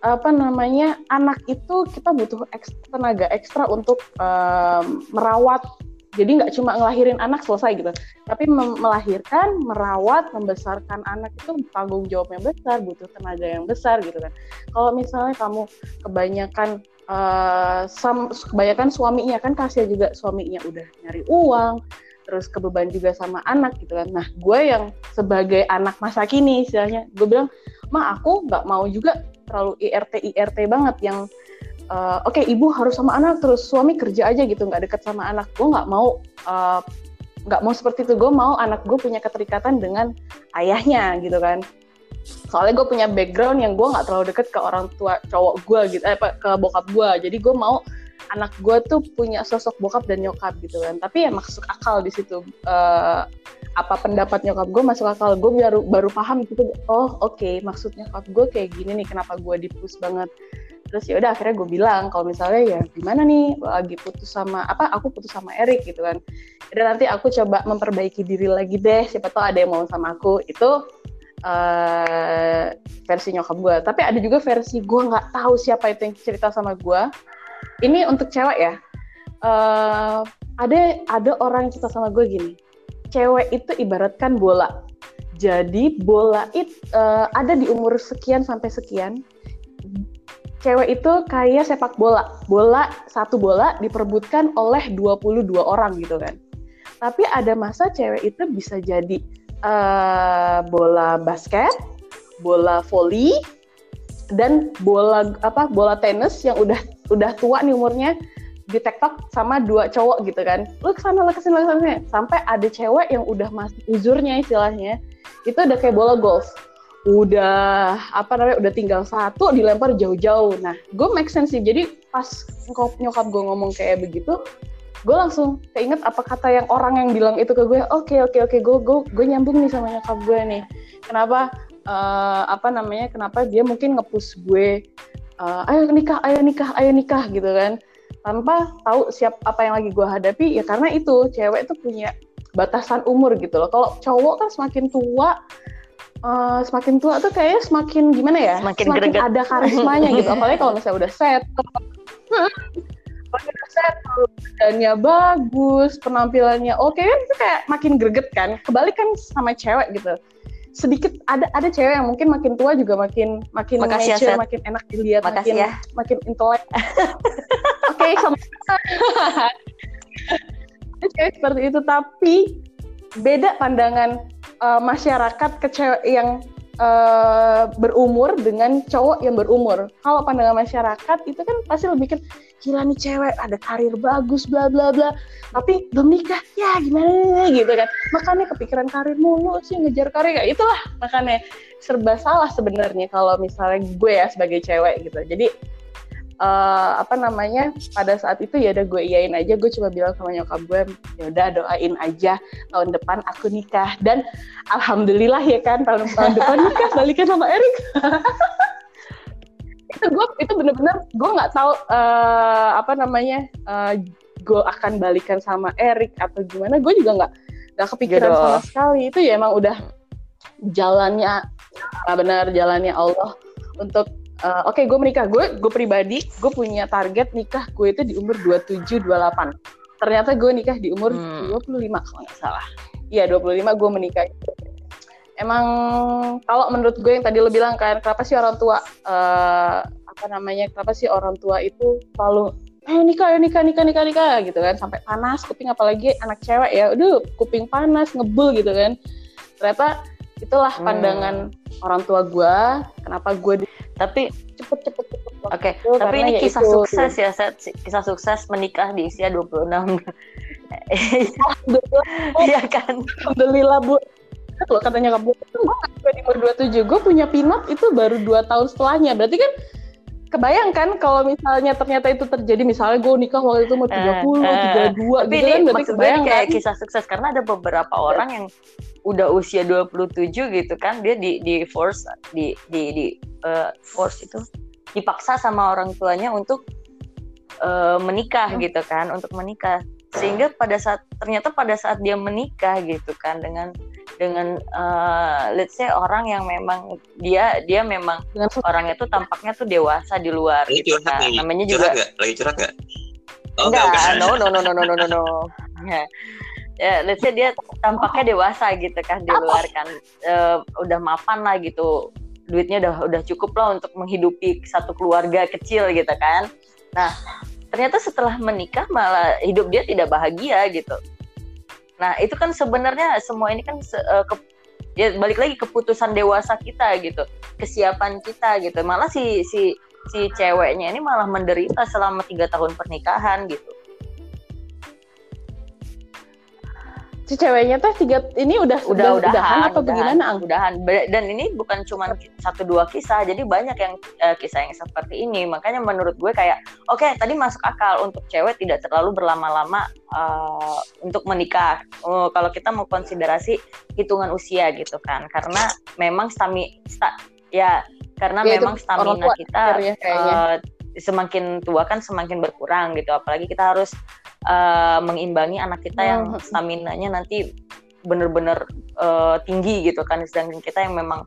C: apa namanya anak itu kita butuh eks- tenaga ekstra untuk em, merawat. Jadi nggak cuma ngelahirin anak selesai gitu, tapi melahirkan, merawat, membesarkan anak itu tanggung jawab yang besar, butuh tenaga yang besar gitu kan. Kalau misalnya kamu kebanyakan eh, sam- kebanyakan suaminya kan kasihan juga suaminya udah nyari uang, terus kebeban juga sama anak gitu kan. Nah, gue yang sebagai anak masa kini istilahnya, gue bilang, ma aku nggak mau juga terlalu IRT IRT banget yang eh, oke ibu harus sama anak terus suami kerja aja gitu nggak deket sama anak. Gue nggak mau eh, nggak mau seperti itu. Gue mau anak gue punya keterikatan dengan ayahnya gitu kan. Soalnya gue punya background yang gue nggak terlalu deket ke orang tua cowok gue gitu, eh, ke bokap gue. Jadi gue mau anak gue tuh punya sosok bokap dan nyokap gitu kan. Tapi ya masuk akal di situ. Eh, apa pendapat nyokap gue masuk akal. Gue baru baru paham gitu. Oh oke, maksud nyokap gue kayak gini nih. Kenapa gue dipus banget? Terus ya udah akhirnya gue bilang kalau misalnya ya gimana nih lagi putus sama apa aku putus sama Erik gitu kan. Jadi nanti aku coba memperbaiki diri lagi deh. Siapa tahu ada yang mau sama aku. Itu eh versi nyokap gue. Tapi ada juga versi gue nggak tahu siapa itu yang cerita sama gue. Ini untuk cewek ya. Eh ada ada orang yang cerita sama gue gini. Cewek itu ibaratkan bola. Jadi bola itu ada di umur sekian sampai sekian. Cewek itu kayak sepak bola. Bola satu bola diperebutkan oleh 22 orang gitu kan. Tapi ada masa cewek itu bisa jadi eh, bola basket, bola volley, dan bola apa bola tenis yang udah udah tua nih umurnya ditektok sama dua cowok gitu kan lu ke sana lu ke sana lu ke sana sampai ada cewek yang udah masih uzurnya istilahnya itu udah kayak bola golf udah apa namanya udah tinggal satu dilempar jauh-jauh. Nah gue make sense sih. Jadi pas nyokap, gue ngomong kayak begitu gue langsung keinget apa kata yang orang yang bilang itu ke gue. Oke oke oke gue gue gue nyambung nih sama nyokap gue nih. Kenapa eh, apa namanya kenapa dia mungkin ngepush gue eh, ayo nikah ayo nikah ayo nikah gitu kan. Tanpa tahu siap apa yang lagi gue hadapi ya karena itu cewek itu punya batasan umur gitu loh. Kalau cowok kan semakin tua eh, semakin tua tuh kayaknya semakin gimana ya
A: Semakin
C: semakin
A: greget.
C: ada karismanya gitu apalagi kalau misalnya udah set kalau udah set badannya bagus penampilannya oke kan itu kayak makin greget kan kebalik kan sama cewek gitu sedikit ada ada cewek yang mungkin makin tua juga makin makin
A: Makasih ya,
C: mature,
A: Seth.
C: makin enak dilihat
A: Makasih
C: makin
A: ya.
C: makin intelek oke sama Ada cewek seperti itu tapi beda pandangan eh, masyarakat ke cewek yang eh, berumur dengan cowok yang berumur. Kalau pandangan masyarakat itu kan pasti lebih kan gila nih cewek ada karir bagus bla bla bla. Tapi belum nikah ya gimana gitu kan. Makanya kepikiran karir mulu sih ngejar karir kayak itulah makanya serba salah sebenarnya kalau misalnya gue ya sebagai cewek gitu. Jadi eh, apa namanya pada saat itu ya udah gue iyain aja gue cuma bilang sama nyokap gue ya udah doain aja tahun depan aku nikah. Dan alhamdulillah ya kan tahun tahun depan nikah balikan sama Erik itu gue itu bener-bener gue nggak tahu eh, apa namanya eh, gue akan balikan sama Erik atau gimana gue juga nggak nggak kepikiran
B: Jodoh.
C: sama sekali. Itu ya emang udah jalannya benar jalannya Allah untuk eh, oke gue menikah. Gue gue pribadi gue punya target nikah gue itu di umur 27 28 ternyata gue nikah di umur
B: Hmm.
C: 25 kalau nggak salah. Iya 25 gue menikah. Emang kalau menurut gue yang tadi lo bilang kan kenapa sih orang tua eh, apa namanya kenapa sih orang tua itu selalu eh nikah ya nikah nikah nikah nikah gitu kan. Sampai panas kuping apalagi anak cewek ya udah kuping panas ngebul gitu kan. Ternyata itulah
B: Hmm.
C: pandangan orang tua gue kenapa gue di-
B: Tapi
C: cepet cepet cepet
B: Oke,
C: itu,
B: tapi ini
C: ya
B: kisah
C: itu,
B: sukses ya, Seth. Kisah sukses menikah di usia 26.
C: Alhamdulillah,
B: Iya kan?
C: Alhamdulillah bu Loh, katanya kamu gue di umur 27 gue punya pinot itu baru dua tahun setelahnya berarti kan kebayangkan kalau misalnya ternyata itu terjadi misalnya gue nikah waktu itu umur
B: Eh,
C: 30, 32
B: Tapi
C: gitu
B: ini
C: kan berarti kebayang
B: kayak
C: kan?
B: kisah sukses karena ada beberapa orang yang udah usia 27 gitu kan dia di di force di di di eh, force itu dipaksa sama orang tuanya untuk eh, menikah
C: Hmm.
B: gitu kan untuk menikah sehingga pada saat ternyata pada saat dia menikah gitu kan dengan dengan eh, let's say orang yang memang dia dia memang
C: dengan
B: orangnya tuh tampaknya tuh dewasa di luar
D: Ini
B: gitu
D: curhat
B: kan
D: nih.
B: namanya juga
D: Curhat nggak? Lagi curhat nggak? Oh,
B: enggak,
D: enggak.
B: no, no, no, no, no, no, no, no. Ya, ya, let's say dia tampaknya dewasa gitu kan di luar kan, Eh, udah mapan lah gitu, duitnya udah udah cukup lah untuk menghidupi satu keluarga kecil gitu kan. Nah, ternyata setelah menikah malah hidup dia tidak bahagia gitu. Nah, itu kan sebenarnya semua ini kan eh, ke- ya balik lagi keputusan dewasa kita gitu, kesiapan kita gitu. Malah si si si ceweknya ini malah menderita selama tiga tahun pernikahan gitu.
C: Si ceweknya teh tiga ini udah
B: Udah udahan,
C: udahan apa
B: udahan,
C: bagaimana ang
B: udahan. Dan ini bukan cuma satu dua kisah, jadi banyak yang eh, kisah yang seperti ini. Makanya menurut gue kayak, oke tadi masuk akal untuk cewek tidak terlalu berlama-lama eh, untuk menikah. Oh, kalau kita mau konsiderasi hitungan usia gitu kan, karena memang stami, sta- ya karena
C: Ya,
B: memang stamina kita
C: ya, kayaknya.
B: eh, semakin tua kan semakin berkurang gitu. Apalagi kita harus eh, mengimbangi anak kita yang
C: Hmm.
B: stamina-nya nanti bener-bener eh, tinggi gitu kan. Sedangkan kita yang memang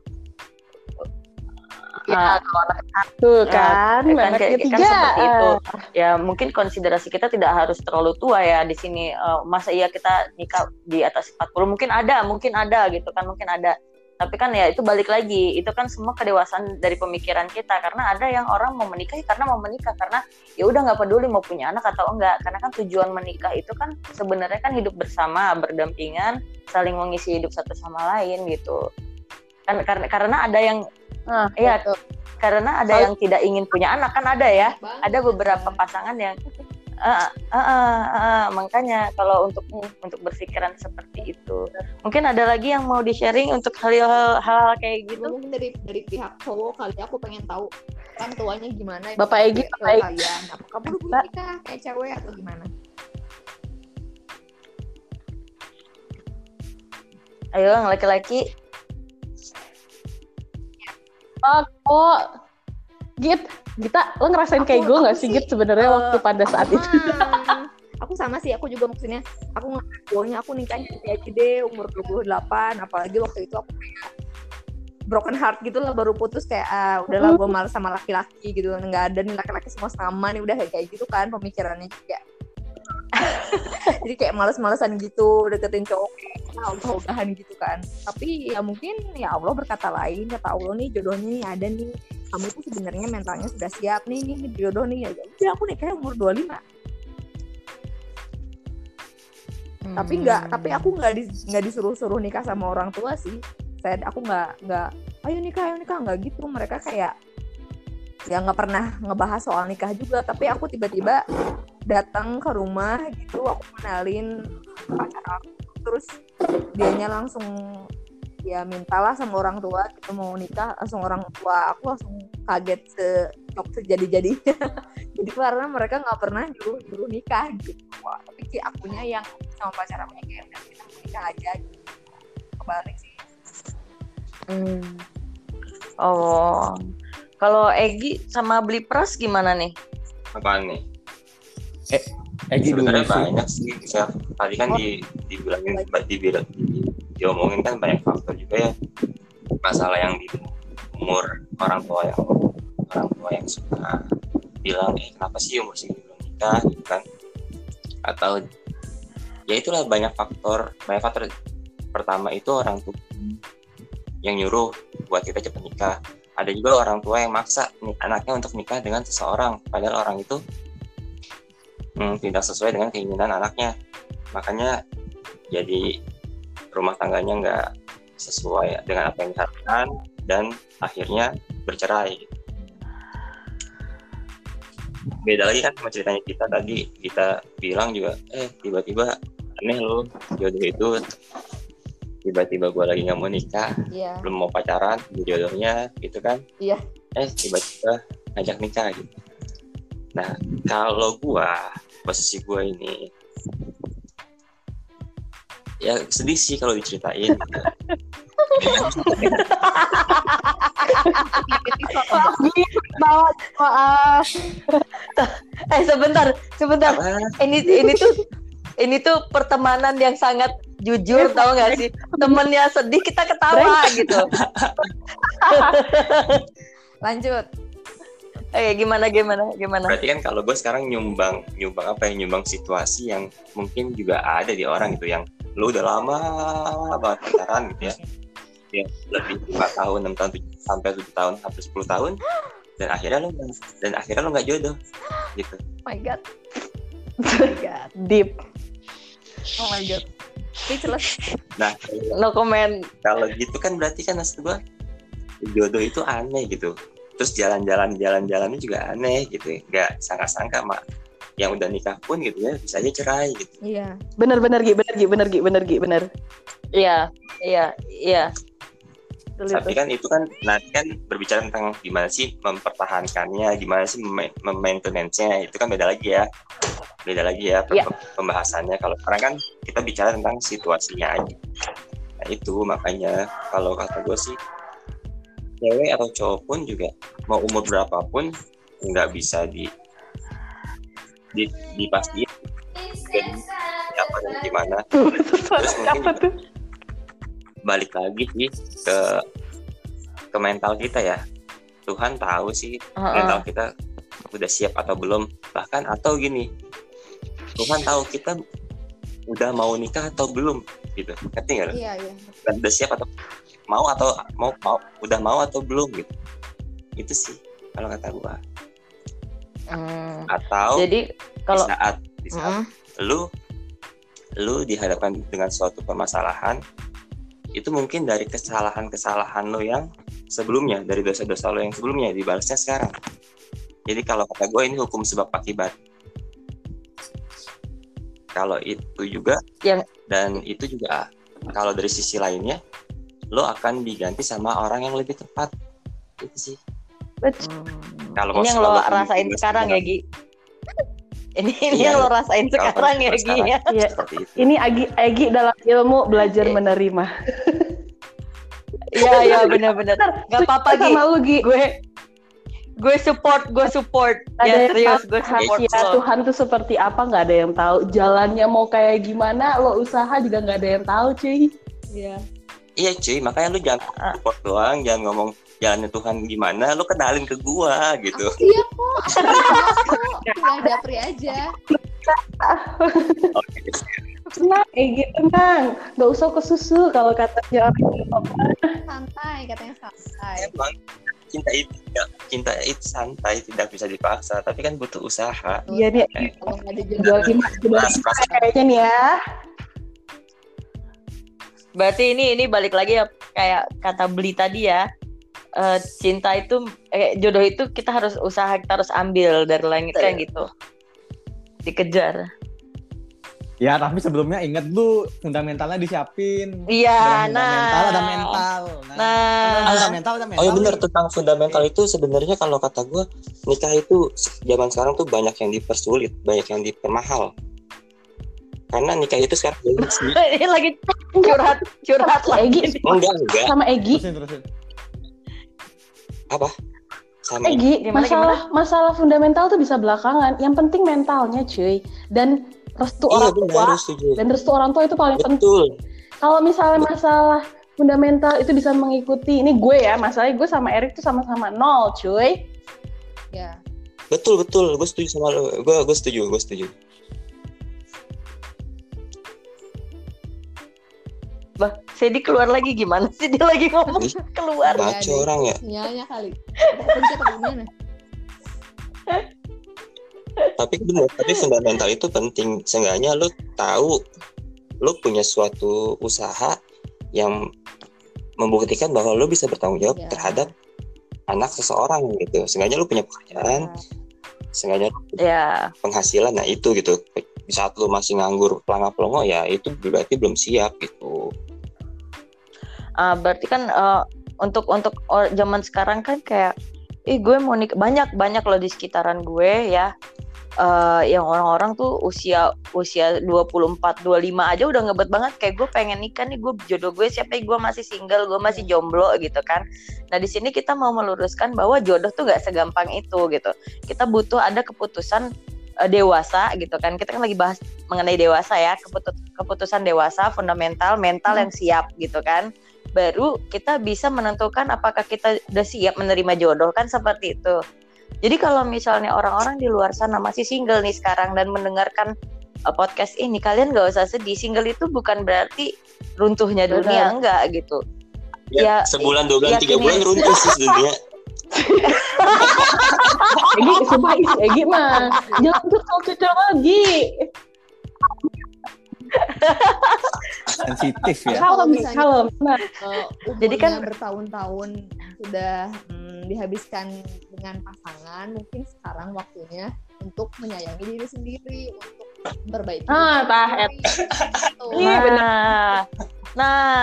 C: ya
B: eh,
C: kalau anak satu kan,
B: kan
C: anak
B: kayak- kan
C: ketiga
B: seperti itu. ya mungkin konsiderasi kita tidak harus terlalu tua ya di sini. Eh, masa iya kita nikah di atas 40 mungkin ada mungkin ada gitu kan. Mungkin ada tapi kan ya itu balik lagi. Itu kan semua kedewasaan dari pemikiran kita. Karena ada yang orang mau menikah ya karena mau menikah. Karena ya udah nggak peduli mau punya anak atau enggak. Karena kan tujuan menikah itu kan sebenarnya kan hidup bersama berdampingan saling mengisi hidup satu sama lain gitu. Kan karena karena ada yang
C: nah,
B: Iya. karena ada
C: Saling-
B: yang tidak ingin punya anak kan ada ya.
F: Banget.
B: ada beberapa pasangan yang Ah, ah, ah, ah, makanya kalau untuk untuk berpikiran seperti itu. Mungkin ada lagi yang mau di sharing untuk hal-hal hal kayak gitu?
F: Mungkin dari dari pihak cowok kali aku pengen tahu orang tuanya gimana ya,
C: Bapak Egy,
F: ke
C: Bapak Egy.
F: kalian apa kamu dulu
C: Mbak.
F: nikah kayak cewek atau gimana?
B: Ayo yang laki-laki.
C: Oh Git Gita lo ngerasain kayak
F: Aku-
C: gue
F: aku
C: nggak sih Git sebenarnya
F: eh,
C: waktu pada saat itu?
F: Hmm, aku sama sih aku juga maksudnya aku ngelakuinnya aku nikahnya aja deh umur 28 apalagi waktu itu aku kayak broken heart gitu lah baru putus kayak ah, udahlah gue males sama laki-laki gitu. Nggak ada nih laki-laki semua sama nih udah kayak kayak gitu kan pemikirannya juga jadi kayak males-malesan gitu deketin cowok kayak ah, udah-udahan gitu kan. Tapi ya mungkin ya Allah berkata lain kata Allah nih jodohnya nih ada nih. Kamu tuh sebenarnya mentalnya sudah siap nih nih jodoh nih. Ya udah aku nikahnya umur 25 tapi nggak tapi aku nggak di, nggak disuruh-suruh nikah sama orang tua sih. Saya aku nggak nggak ayo nikah ayo nikah. Nggak gitu. Mereka kayak ya nggak pernah ngebahas soal nikah juga. Tapi aku tiba-tiba datang ke rumah gitu aku kenalin pacar aku terus dianya langsung ya mintalah sama orang tua gitu mau nikah langsung orang tua aku langsung kaget se shock sejadi-jadinya jadi karena mereka nggak pernah nyuruh nyuruh nikah gitu Wah, tapi kayak akunya yang sama pacar aku kayak udah kita nikah aja gitu kebalik sih
B: Hmm. Oh. Kalau Egi sama beli pras gimana nih?
D: Apaan nih?
E: Egi dulu
D: Sebenarnya
E: sih.
D: banyak sih. Bisa, tadi kan di dibilangin dibilang di, diomongin kan banyak faktor juga ya. Masalah yang di umur orang tua yang orang tua yang suka bilang eh kenapa sih umur segini belum nikah gitu kan atau ya itulah banyak faktor banyak faktor pertama itu orang tua yang nyuruh buat kita cepat nikah ada juga orang tua yang maksa nih anaknya untuk nikah dengan seseorang padahal orang itu hmm, tidak sesuai dengan keinginan anaknya. Makanya jadi rumah tangganya nggak sesuai dengan apa yang diharapkan dan akhirnya bercerai. Beda lagi kan sama ceritanya kita tadi. Kita bilang juga eh tiba-tiba aneh loh jodoh itu tiba-tiba gue lagi nggak mau nikah
F: iya.
D: belum mau pacaran di jodohnya gitu kan.
F: Iya.
D: eh tiba-tiba ngajak nikah gitu. Nah kalau gua posisi gua ini ya sedih sih kalau diceritain.
C: Maaf.
B: Eh sebentar, sebentar.
D: Apa?
B: Ini ini tuh ini tuh pertemanan yang sangat jujur tau gak sih? Temennya sedih kita ketawa gitu.
F: lanjut
B: Eh gimana gimana gimana?
D: berarti kan kalau gue sekarang nyumbang nyumbang apa ya? Nyumbang situasi yang mungkin juga ada di orang gitu yang lu udah lama banget pacaran gitu ya. Ya lebih lima tahun enam tahun tujuh, sampai tujuh tahun hampir 10 tahun. Dan akhirnya lu dan akhirnya lu nggak jodoh gitu.
F: Oh my god. Oh my god
C: Deep.
F: oh my god. Speechless.
D: Nah
B: No comment.
D: kalau gitu kan berarti kan maksud gua jodoh itu aneh gitu terus jalan-jalan jalan-jalannya juga aneh gitu. Nggak sangka-sangka mak yang udah nikah pun gitu ya bisa aja cerai gitu.
F: Iya.
C: Bener bener Gi, bener Gi, bener Gi, bener Gi, bener.
B: Iya, iya, iya.
D: Tapi kan itu kan nanti kan berbicara tentang gimana sih mempertahankannya gimana sih mem- memaintenance-nya itu kan beda lagi ya. Beda lagi ya pem-
C: Iya.
D: pembahasannya. Kalau sekarang kan kita bicara tentang situasinya aja. Nah itu makanya kalau kata gue sih cewek atau cowok pun juga mau umur berapapun nggak bisa di di dipastiin. Dan apa dan gimana. Terus mungkin
C: tuh?
D: balik lagi sih ke ke mental kita ya. Tuhan tahu sih
B: Heeh.
D: mental kita udah siap atau belum. Bahkan atau gini Tuhan tahu kita udah mau nikah atau belum gitu. Ngerti nggak
F: iya iya.
D: Udah siap atau mau atau mau mau udah mau atau belum gitu. Itu sih kalau kata gua.
B: Hmm,
D: atau
B: Jadi kalau
D: di saat di saat
B: Mm,
D: lu lu dihadapkan dengan suatu permasalahan itu mungkin dari kesalahan-kesalahan lo yang sebelumnya dari dosa-dosa lo yang sebelumnya dibalasnya sekarang. Jadi kalau kata gue ini hukum sebab akibat. Kalau itu juga
B: Yang-
D: dan itu juga kalau dari sisi lainnya lo akan diganti sama orang yang lebih tepat itu sih
B: hmm.
D: Kalau
B: ini yang
D: mau
B: lo
D: selalu
B: rasain sekarang ya Gi. Ini ini
D: Iya.
B: yang lo rasain sekarang ya. Gi ya.
C: Iya.
D: seperti itu
C: Ini Agi, Agi dalam ilmu belajar
B: Iya.
C: menerima.
B: Iya iya benar-benar. Gak apa-apa Gi.
C: sama lu Gi.
B: Gue gue support gue support.
C: Ada
B: Ya
C: yang
B: serius gue support lo.
C: Tuhan tuh seperti apa nggak ada yang tahu. Jalannya mau kayak gimana, lo usaha juga nggak ada yang tahu, cuy.
F: iya
D: Iya cuy, makanya lu jangan
B: Ah.
D: support doang, jangan ngomong jalannya Tuhan gimana, lu kenalin ke gua gitu.
F: aku siap kok. Aku tinggal japri aja.
D: Oke,
C: Tenang, Egi tenang. Nggak usah ke susu kalau katanya orang
F: santai katanya santai.
D: Emang cinta itu tidak, cinta itu santai, tidak bisa dipaksa, tapi kan butuh usaha.
C: Iya nih,
D: Eh,
F: kalau nggak ada
C: jual
D: Mas,
C: lima
D: mas,
C: kayaknya nih ya.
B: Berarti ini ini balik lagi ya kayak kata beli tadi ya. eh, cinta itu eh, jodoh itu kita harus usaha kita harus ambil dari langit kan gitu dikejar
E: Ya, tapi sebelumnya inget tuh fundamentalnya disiapin.
B: iya
E: Ada fundamental,
B: nah
E: ada mental. Nah,
B: nah
E: fundamental ada mental.
D: Oh iya benar tentang fundamental itu sebenarnya kalau kata gue nikah itu zaman sekarang tuh banyak yang dipersulit, banyak yang dipermahal. Karena nikah itu sekarang
B: ini lagi curhat curhat lagi
C: Egi.
D: enggak enggak.
C: Sama Egi.
E: Terusin, terusin.
D: apa? Sama.
C: Egi
B: Gimana,
C: masalah masalah fundamental tuh bisa belakangan. Yang penting mentalnya cuy. Dan restu
D: iya
C: orang tua dan restu orang tua itu paling penting.
D: Betul.
C: Kalau misalnya masalah fundamental itu bisa mengikuti ini gue ya masalahnya gue sama Erik tuh sama-sama nol cuy.
F: Ya.
D: Betul betul. Gue setuju sama lo. Gue gue setuju gue setuju
B: bah Sedi keluar lagi gimana sih dia lagi ngomong? Keluar.
D: Baca orang ya.
F: sinyalnya kali. Atau gimana
D: tapi benar tapi fundamental itu penting. Seenggaknya lo tahu lo punya suatu usaha yang membuktikan bahwa lo bisa bertanggung jawab
F: Ya.
D: terhadap anak seseorang gitu. Seenggaknya lo punya pekerjaan seenggaknya lo punya
B: ya
D: penghasilan nah itu gitu. Di saat lo masih nganggur pelangga pelongo ya itu berarti belum siap gitu
B: Ah, berarti kan eh, untuk untuk zaman sekarang kan kayak ih gue mau nikah banyak banyak loh di sekitaran gue ya. Eh, yang orang-orang tuh usia usia 24 25 aja udah ngebet banget. Kayak gue pengen nikah nih gue jodoh gue siapa gue masih single gue masih jomblo gitu kan. Nah di sini kita mau meluruskan bahwa jodoh tuh gak segampang itu gitu. Kita butuh ada keputusan eh, dewasa gitu kan. Kita kan lagi bahas mengenai dewasa ya. Keputu- keputusan dewasa fundamental mental yang siap gitu kan baru kita bisa menentukan apakah kita udah siap menerima jodoh kan seperti itu. Jadi kalau misalnya orang-orang di luar sana masih single nih sekarang dan mendengarkan uh, podcast ini, kalian gak usah sedih. Single itu bukan berarti runtuhnya dunia enggak gitu. Ya,
D: sebulan dua bulan tiga
B: yakini-
D: bulan runtuh sih dunia
C: Egi sumpah Egi mah jangan cucul-cucul lagi
E: sensitif ya.
C: kalem
F: misalnya-
C: kalem Nah,
F: Eh,
B: Jadi kan-
F: bertahun-tahun sudah mm, dihabiskan dengan pasangan mungkin sekarang waktunya untuk menyayangi diri sendiri untuk memperbaiki
C: Ah, tah,
F: gitu.
C: Iya, bener.
B: Nah,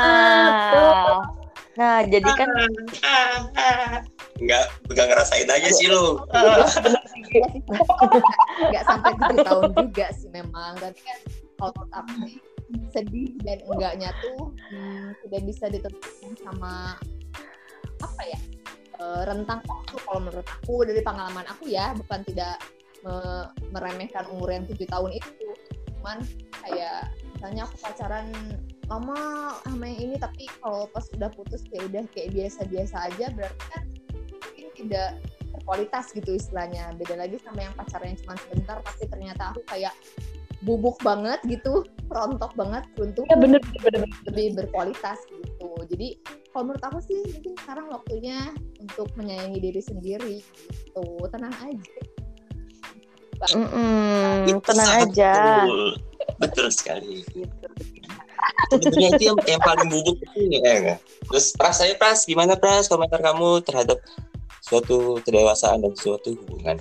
B: nah, nah, jadi kan
D: nggak nggak ngerasain aja sih lo
F: nggak sampai tujuh tahun juga sih memang tapi kan aku sih sedih dan enggaknya tuh hmm, bisa ditentukan sama apa ya eh, rentang waktu. Kalau menurut aku dari pengalaman aku ya bukan tidak me- meremehkan umur yang tujuh tahun itu. Cuman kayak misalnya aku pacaran lama sama yang ini tapi kalau pas udah putus ya udah kayak biasa-biasa aja berarti kan mungkin tidak berkualitas gitu istilahnya. Beda lagi sama yang pacarnya cuma sebentar tapi ternyata aku kayak bubuk banget gitu rontok banget untuk
C: ya bener bener bener.
F: lebih berkualitas gitu jadi kalau menurut aku sih mungkin sekarang waktunya untuk menyayangi diri sendiri gitu tenang aja
B: mm-mm,
D: Itu
B: tenang aja.
D: betul. betul sekali sebenarnya itu yang, yang paling bubuk itu ya enggak terus pras saya pras gimana pras komentar kamu terhadap suatu kedewasaan dan suatu hubungan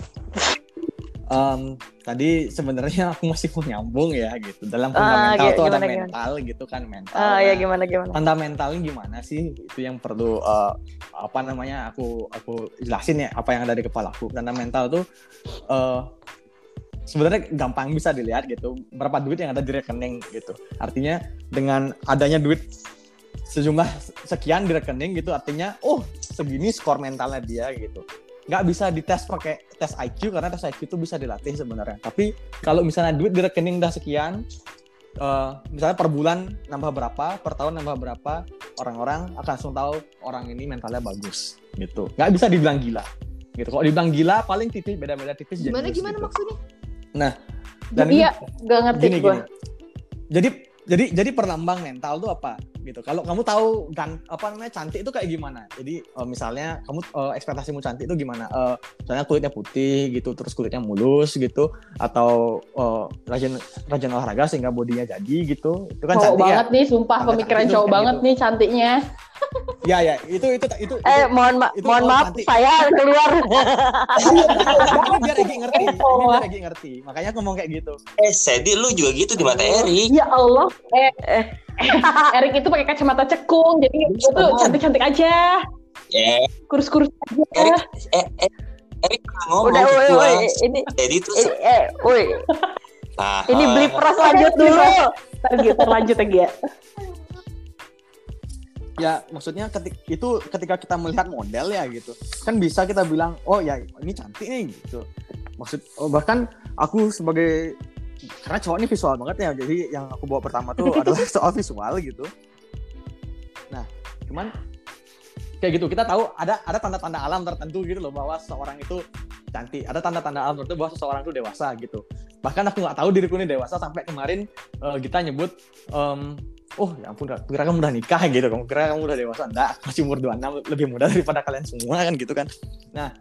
E: Em, tadi sebenarnya aku masih mau nyambung ya gitu. Dalam
B: Ah,
E: fundamental
B: gi-
E: tuh ada
B: gimana, gimana?
E: mental gitu kan mental.
B: Ah ya
E: Nah,
B: gimana gimana.
E: fundamentalnya gimana sih itu yang perlu eh, apa namanya aku aku jelasin ya apa yang ada di kepala aku fundamental tuh eh, sebenarnya gampang bisa dilihat gitu berapa duit yang ada di rekening gitu artinya dengan adanya duit sejumlah sekian di rekening gitu artinya oh segini skor mentalnya dia gitu nggak bisa dites pakai tes IQ karena tes IQ itu bisa dilatih sebenarnya tapi kalau misalnya duit di rekening udah sekian eh, misalnya per bulan nambah berapa, per tahun nambah berapa, orang-orang akan langsung tahu orang ini mentalnya bagus gitu. Nggak bisa dibilang gila gitu. Kalau dibilang gila paling tipis beda-beda tipis
F: gimana
E: jenius,
F: gimana
E: gitu.
F: maksudnya
E: Dan ini
C: iya gak ngerti
E: gini
C: gue
E: gini. Jadi jadi jadi perlambang mental tuh apa gitu. Kalau kamu tahu gan apa namanya cantik itu kayak gimana? Jadi eh, misalnya kamu eh, ekspektasimu cantik itu gimana? Eh, misalnya kulitnya putih gitu, terus kulitnya mulus gitu, atau eh, rajin rajin olahraga sehingga bodinya jadi gitu. Itu kan
C: cowok
E: cantik ya.
C: banget nih sumpah
E: Tanda
C: pemikiran
E: cantik
C: cowok banget
E: gitu.
C: nih cantiknya
E: ya ya itu itu itu,
B: Eh,
E: itu
B: mohon ma
E: itu
B: mohon
E: oh,
B: maaf,
E: nanti.
B: saya keluar.
E: ini biar Egi ngerti ini biar Egi ngerti makanya aku ngomong kayak gitu
D: Eh, Sedi lu juga gitu di mata Erik.
C: Ya Allah, eh, Erik itu pakai kacamata cekung, jadi tuh
E: Bukan.
C: cantik-cantik aja,
D: Eh,
C: kurus-kurus aja.
D: Erik, eh, eh, Erik ngomong
B: Udah,
D: ke
B: woi, woi, ini,
D: tuh
B: ini, eh, woi,
D: nah,
B: ini beli
D: eh,
B: pras lanjut dulu.
C: Ntar gitu, lanjut lagi ya.
E: ya maksudnya ketik itu ketika kita melihat model ya gitu. Kan bisa kita bilang oh ya ini cantik nih gitu. Maksud oh, bahkan aku sebagai karena cowok ini visual banget ya jadi yang aku bawa pertama tuh adalah soal visual gitu. Nah cuman kayak gitu kita tahu ada ada tanda-tanda alam tertentu gitu loh bahwa seseorang itu cantik. Ada tanda-tanda alam tertentu bahwa seseorang itu dewasa gitu. Bahkan aku nggak tahu diriku ini dewasa sampai kemarin eh, kita nyebut em, oh ya ampun kira kamu udah nikah gitu kamu kira kamu udah dewasa. Enggak masih umur 26 lebih muda daripada kalian semua kan gitu kan.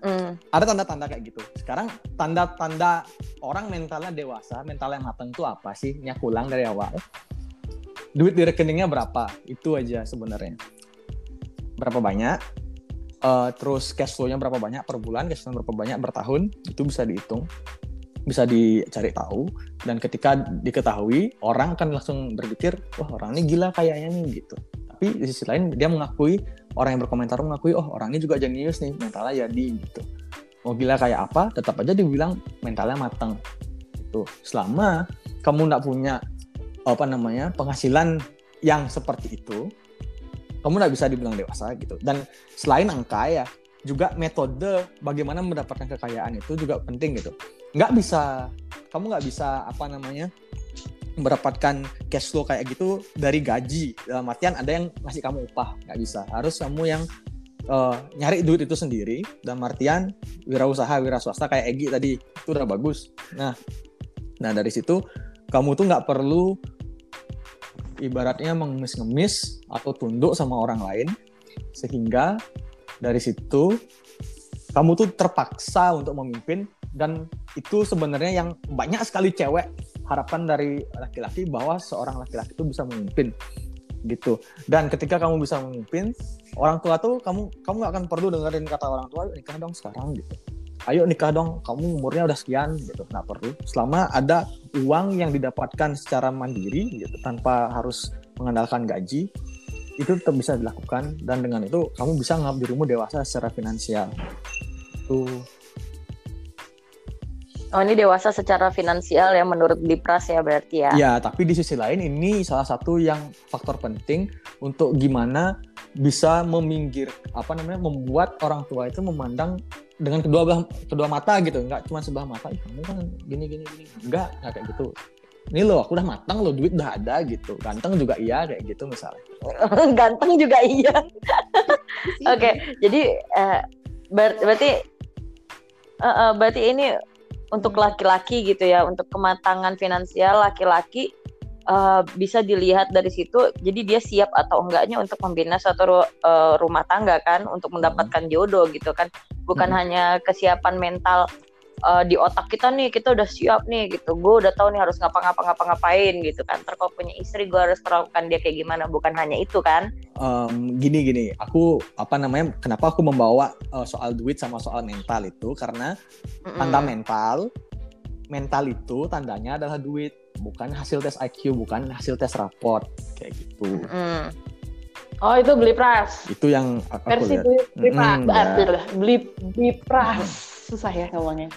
B: Hmm.
E: ada tanda-tanda kayak gitu. Sekarang tanda-tanda orang mentalnya dewasa mentalnya matang tuh apa sih? Ini aku ulang dari awal. Duit di rekeningnya berapa? Itu aja sebenarnya. Berapa banyak? Eh, terus cash flow-nya berapa banyak per bulan cash flow berapa banyak bertahun? Itu bisa dihitung bisa dicari tahu dan ketika diketahui orang kan langsung berpikir wah orang ini gila kayaknya nih gitu. Tapi di sisi lain dia mengakui orang yang berkomentar mengakui oh orang ini juga jenius nih mentalnya jadi gitu. Mau gila kayak apa tetap aja dibilang mentalnya matang itu selama kamu nggak punya apa namanya penghasilan yang seperti itu kamu nggak bisa dibilang dewasa gitu. Dan selain angka ya juga metode bagaimana mendapatkan kekayaan itu juga penting gitu. Nggak bisa kamu nggak bisa apa namanya mendapatkan cash flow kayak gitu dari gaji. Dalam artian ada yang ngasih kamu upah nggak bisa. Harus kamu yang eh, nyari duit itu sendiri. Dalam artian wirausaha wira swasta kayak Egi tadi itu udah bagus. Nah nah dari situ kamu tuh nggak perlu ibaratnya mengemis-ngemis atau tunduk sama orang lain sehingga dari situ kamu tuh terpaksa untuk memimpin dan itu sebenarnya yang banyak sekali cewek harapan dari laki-laki bahwa seorang laki-laki itu bisa memimpin gitu. Dan ketika kamu bisa memimpin orang tua tuh kamu kamu nggak akan perlu dengerin kata orang tua "Ayo nikah dong sekarang gitu. Ayo nikah dong kamu umurnya udah sekian gitu. Nggak perlu. Selama ada uang yang didapatkan secara mandiri gitu tanpa harus mengandalkan gaji itu tetap bisa dilakukan dan dengan itu kamu bisa nganggap dirimu dewasa secara finansial tuh
B: Oh ini dewasa secara finansial ya menurut Dipras ya berarti ya.
E: Ya, tapi di sisi lain ini salah satu yang faktor penting untuk gimana bisa meminggir apa namanya membuat orang tua itu memandang dengan kedua belah kedua mata gitu, nggak cuma sebelah mata. Kamu kan gini gini gini. Enggak, nggak kayak gitu. Ini loh, aku udah matang loh, duit udah ada gitu. Ganteng juga iya kayak gitu misalnya.
B: Ganteng juga iya. Oke, jadi eh, ber- berarti eh, eh, berarti ini untuk laki-laki gitu ya, untuk kematangan finansial laki-laki eh, bisa dilihat dari situ. Jadi dia siap atau enggaknya untuk membina suatu ru- eh, rumah tangga kan, untuk mendapatkan jodoh gitu kan. Bukan
E: Hmm.
B: hanya kesiapan mental eh, di otak kita nih, kita udah siap nih gitu. Gue udah tahu nih harus ngapa-ngapa-ngapa-ngapain gitu kan. Ntar kalau punya istri gue harus perlakukan dia kayak gimana. Bukan hanya itu kan.
E: Em, gini gini, aku apa namanya? Kenapa aku membawa eh, soal duit sama soal mental itu karena
B: Mm-mm.
E: tanda mental mental itu tandanya adalah duit bukan hasil tes IQ bukan hasil tes raport kayak gitu
B: Mm.
C: Oh itu beli pras.
E: itu yang aku
C: Versi
E: lihat
C: beli, beli pras.
E: Ya.
C: Beli pras. Susah ya ngomongnya.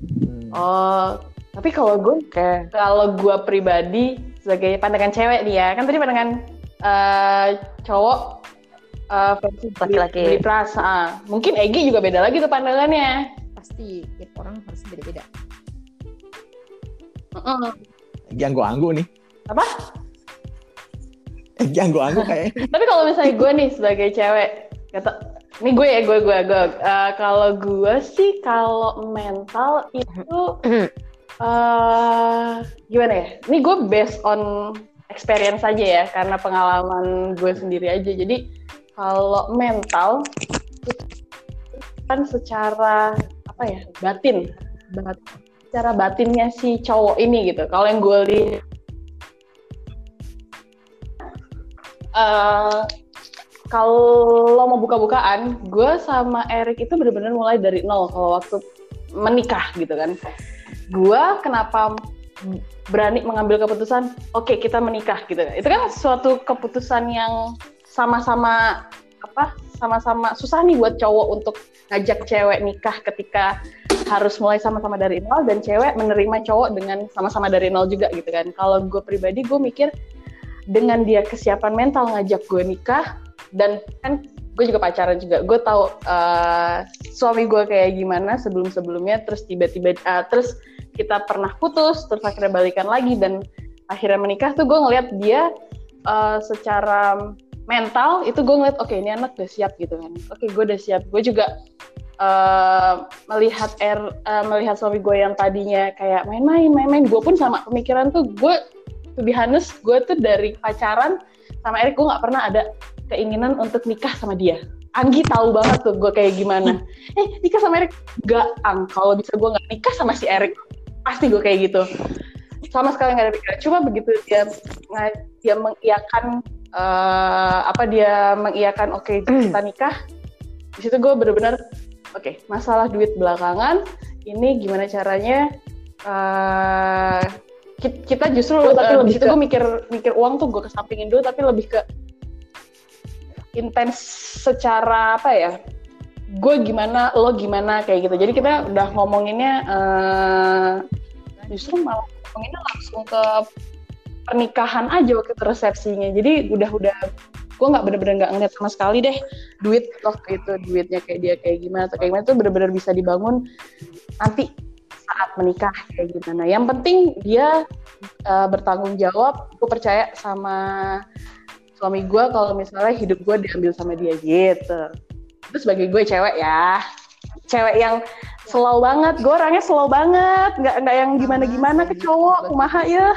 E: Hmm.
C: Oh, tapi kalau gue
B: Oke.
C: kalau gue pribadi sebagai pandangan cewek nih ya kan tadi pandangan eh, cowok eh, versi
B: Laki-laki.
C: beli pras ah. mungkin Egi juga beda lagi tuh pandangannya
F: pasti tiap orang harus beda-beda
C: Mm-mm.
E: Egi anggu-anggu nih
C: Apa?
E: Egi anggu-anggu kayak
C: tapi kalau misalnya gue nih sebagai cewek kata ini gue ya gue gue gue. Eh, kalau gue sih kalau mental itu eh gimana ya? Ini gue based on experience aja ya karena pengalaman gue sendiri aja. Jadi kalau mental kan secara apa ya batin. Bat secara batinnya si cowok ini gitu. Kalau yang gue lihat eh, kalau mau buka-bukaan, gue sama Erik itu benar-benar mulai dari nol kalau waktu menikah gitu kan. Gue kenapa berani mengambil keputusan, oke kita menikah gitu. Itu kan suatu keputusan yang sama-sama apa? Sama-sama susah nih buat cowok untuk ngajak cewek nikah ketika harus mulai sama-sama dari nol dan cewek menerima cowok dengan sama-sama dari nol juga gitu kan. Kalau gue pribadi gue mikir dengan dia kesiapan mental ngajak gue nikah dan kan gue juga pacaran juga. Gue tahu uh, suami gue kayak gimana sebelum sebelumnya terus tiba-tiba uh, terus kita pernah putus terus akhirnya balikan lagi. Dan akhirnya menikah tuh gue ngeliat dia uh, secara mental itu gue ngeliat oke okay, ini anak udah siap gitu kan. Oke okay, gue udah siap. Gue juga uh, melihat er uh, melihat suami gue yang tadinya kayak main-main main-main. Gue pun sama pemikiran tuh. Gue be honest gue tuh dari pacaran sama Erik gue nggak pernah ada keinginan untuk nikah sama dia. Anggi tahu banget tuh gue kayak gimana. eh nikah sama Erik? Gak, Ang. Kalau bisa gue nggak nikah sama si Erik, pasti gue kayak gitu. Sama sekali nggak ada pikiran. Cuma begitu dia dia mengiyakan uh, apa dia mengiyakan oke okay, kita nikah. Di situ gue bener-bener oke okay, masalah duit belakangan. Ini gimana caranya? Uh, kita justru uh, tapi lebih situ gue mikir mikir uang tuh gue kesampingin dulu tapi lebih ke intens secara apa ya gue gimana lo gimana kayak gitu. Jadi kita udah ngomonginnya uh, justru malah ngomonginnya langsung ke pernikahan aja waktu itu resepsinya. Jadi udah udah gue nggak bener-bener nggak ngeliat sama sekali deh duit waktu itu duitnya kayak dia kayak gimana atau kayak gimana. Itu bener-bener bisa dibangun nanti saat menikah kayak gimana. Yang penting dia uh, bertanggung jawab gue percaya sama suami gue kalau misalnya hidup gue diambil sama dia gitu itu sebagai gue cewek ya cewek yang slow banget gue orangnya slow banget nggak nggak yang gimana gimana ke cowok kumaha ya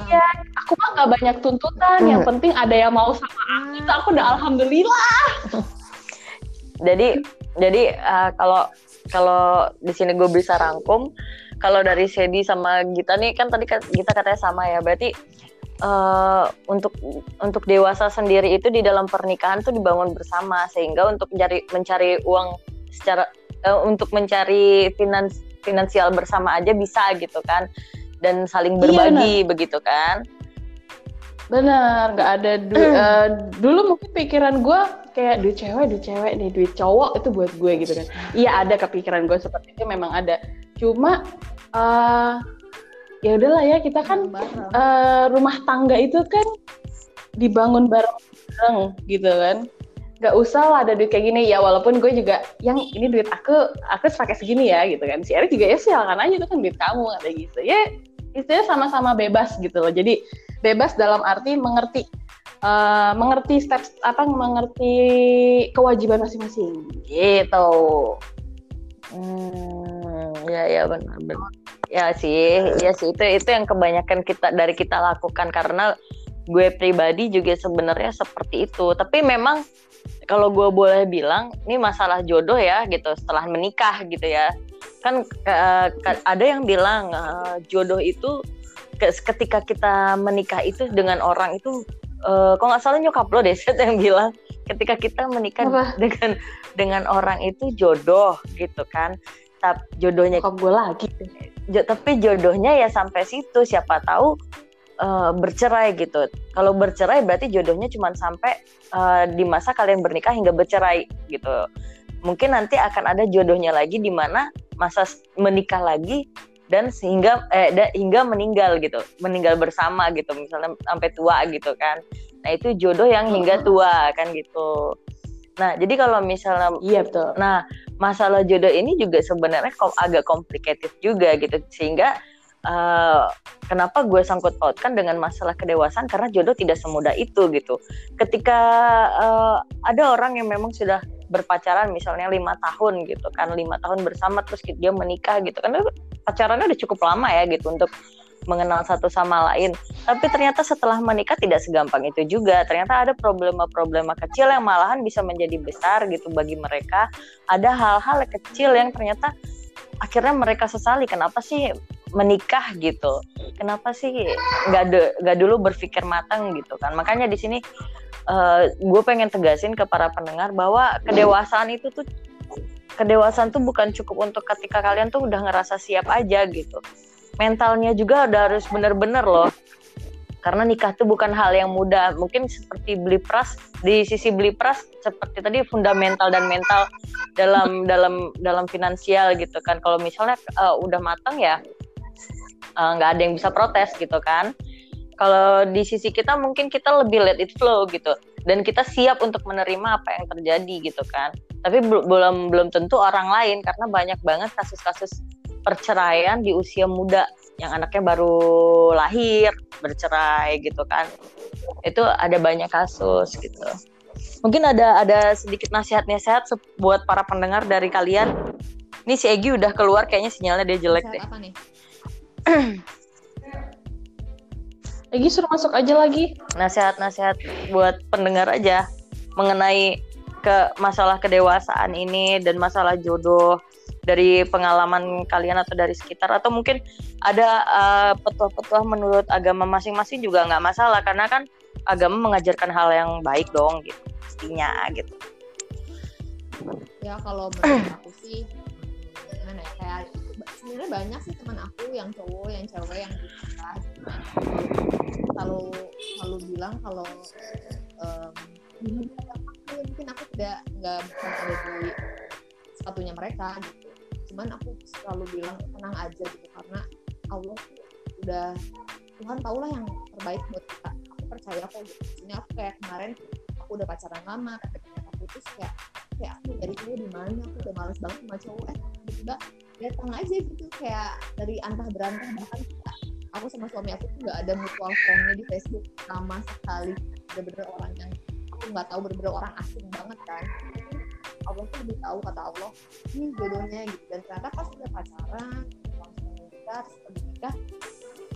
C: Iya, aku mah nggak banyak tuntutan. Yang penting ada yang mau sama aku. Itu aku udah alhamdulillah.
B: jadi, jadi uh, kalau kalau di sini gue bisa rangkum, kalau dari Sedi sama Gita nih kan tadi kita katanya sama ya. Berarti uh, untuk untuk dewasa sendiri itu di dalam pernikahan tuh dibangun bersama. Sehingga untuk mencari mencari uang secara uh, untuk mencari finans finansial bersama aja bisa gitu kan. Dan saling iya, berbagi iya, begitu kan.
C: Benar nggak ada du uh, dulu mungkin pikiran gue kayak duit cewek duit cewek nih duit cowok itu buat gue gitu kan. Iya ada kepikiran gue seperti itu. Memang ada cuma uh, ya udahlah ya kita kan uh, rumah tangga itu kan dibangun bareng-bareng gitu kan. Nggak usah lah ada duit kayak gini. Ya walaupun gue juga yang ini duit aku aku pakai segini ya gitu kan. Si Erik juga ya silakan aja itu kan duit kamu ada gitu. Ya istilahnya sama-sama bebas gitu loh. Jadi bebas dalam arti mengerti uh, mengerti steps apa mengerti kewajiban masing-masing gitu.
B: Hmm, ya ya benar benar. Ya sih, ya sih itu itu yang kebanyakan kita dari kita lakukan karena gue pribadi juga sebenarnya seperti itu. Tapi memang kalau gue boleh bilang ini masalah jodoh ya gitu setelah menikah gitu ya. Kan uh, ada yang bilang uh, jodoh itu ketika kita menikah itu dengan orang itu uh, kok nggak salah nyokap lo deh yang bilang ketika kita menikah Apa? dengan dengan orang itu jodoh gitu kan tapi jodohnya
C: Nyokap gue lagi.
B: Tapi jodohnya ya sampai situ siapa tahu uh, bercerai gitu. Kalau bercerai berarti jodohnya cuma sampai uh, di masa kalian bernikah hingga bercerai gitu. Mungkin nanti akan ada jodohnya lagi di mana masa menikah lagi dan sehingga eh, da, hingga meninggal gitu. Meninggal bersama gitu misalnya sampai tua gitu kan. Nah itu jodoh yang hingga tua kan gitu nah jadi kalau misalnya
C: iya betul.
B: nah masalah jodoh ini juga sebenarnya kom agak complicated juga gitu. Sehingga uh, kenapa gue sangkut pautkan dengan masalah kedewasaan? Karena jodoh tidak semudah itu gitu. Ketika uh, ada orang yang memang sudah berpacaran misalnya lima tahun gitu kan lima tahun bersama terus dia menikah gitu kan pacarannya udah cukup lama ya gitu untuk mengenal satu sama lain. Tapi ternyata setelah menikah tidak segampang itu juga. Ternyata ada problema-problema kecil yang malahan bisa menjadi besar gitu bagi mereka. Ada hal-hal kecil yang ternyata akhirnya mereka sesali. Kenapa sih menikah gitu kenapa sih nggak de- nggak dulu berpikir matang gitu kan makanya di sini gue pengen tegasin ke para pendengar bahwa kedewasaan itu tuh kedewasaan tuh bukan cukup untuk ketika kalian tuh udah ngerasa siap aja gitu mentalnya juga udah harus bener-bener loh. Karena nikah tuh bukan hal yang mudah. Mungkin seperti beli pras di sisi beli pras seperti tadi fundamental dan mental dalam dalam dalam finansial gitu kan. Kalau misalnya uh, udah matang ya eh, nggak uh, ada yang bisa protes gitu kan. Kalau di sisi kita mungkin kita lebih let it flow gitu. Dan kita siap untuk menerima apa yang terjadi gitu kan. Tapi belum belum tentu orang lain. Karena banyak banget kasus-kasus perceraian di usia muda yang anaknya baru lahir bercerai gitu kan. Itu ada banyak kasus gitu. Mungkin ada ada sedikit nasihat-nasihat buat para pendengar dari kalian. Ini si Egi udah keluar kayaknya sinyalnya dia jelek deh. apa nih?
C: Egi suruh masuk aja lagi.
B: Nasihat-nasihat buat pendengar aja mengenai ke masalah kedewasaan ini dan masalah jodoh dari pengalaman kalian atau dari sekitar atau mungkin ada uh, petuah-petuah menurut agama masing-masing juga nggak masalah karena kan agama mengajarkan hal yang baik dong gitu pastinya gitu
F: ya kalau menurut aku sih gimana ya kayak sebenarnya banyak sih teman aku yang cowok yang cewek yang gitu. selalu selalu bilang kalau um, mungkin aku tidak nggak ada di sepatunya mereka gitu. Cuman aku selalu bilang tenang aja gitu. Karena Allah udah Tuhan tau lah yang terbaik buat kita. Aku percaya kok gitu. Ini aku kayak kemarin aku udah pacaran lama ketika kita putus kayak kayak aku dari dulu di mana aku udah males banget sama cowok. Eh tiba-tiba datang aja gitu kayak dari antah berantah. Bahkan aku sama suami aku tuh nggak ada mutual friendnya di Facebook sama sekali. Bener-bener orang yang aku nggak tahu bener-bener orang asing banget kan Allah tuh lebih tahu kata Allah ini jodohnya gitu. Dan ternyata pas udah pacaran langsung nikah terus nikah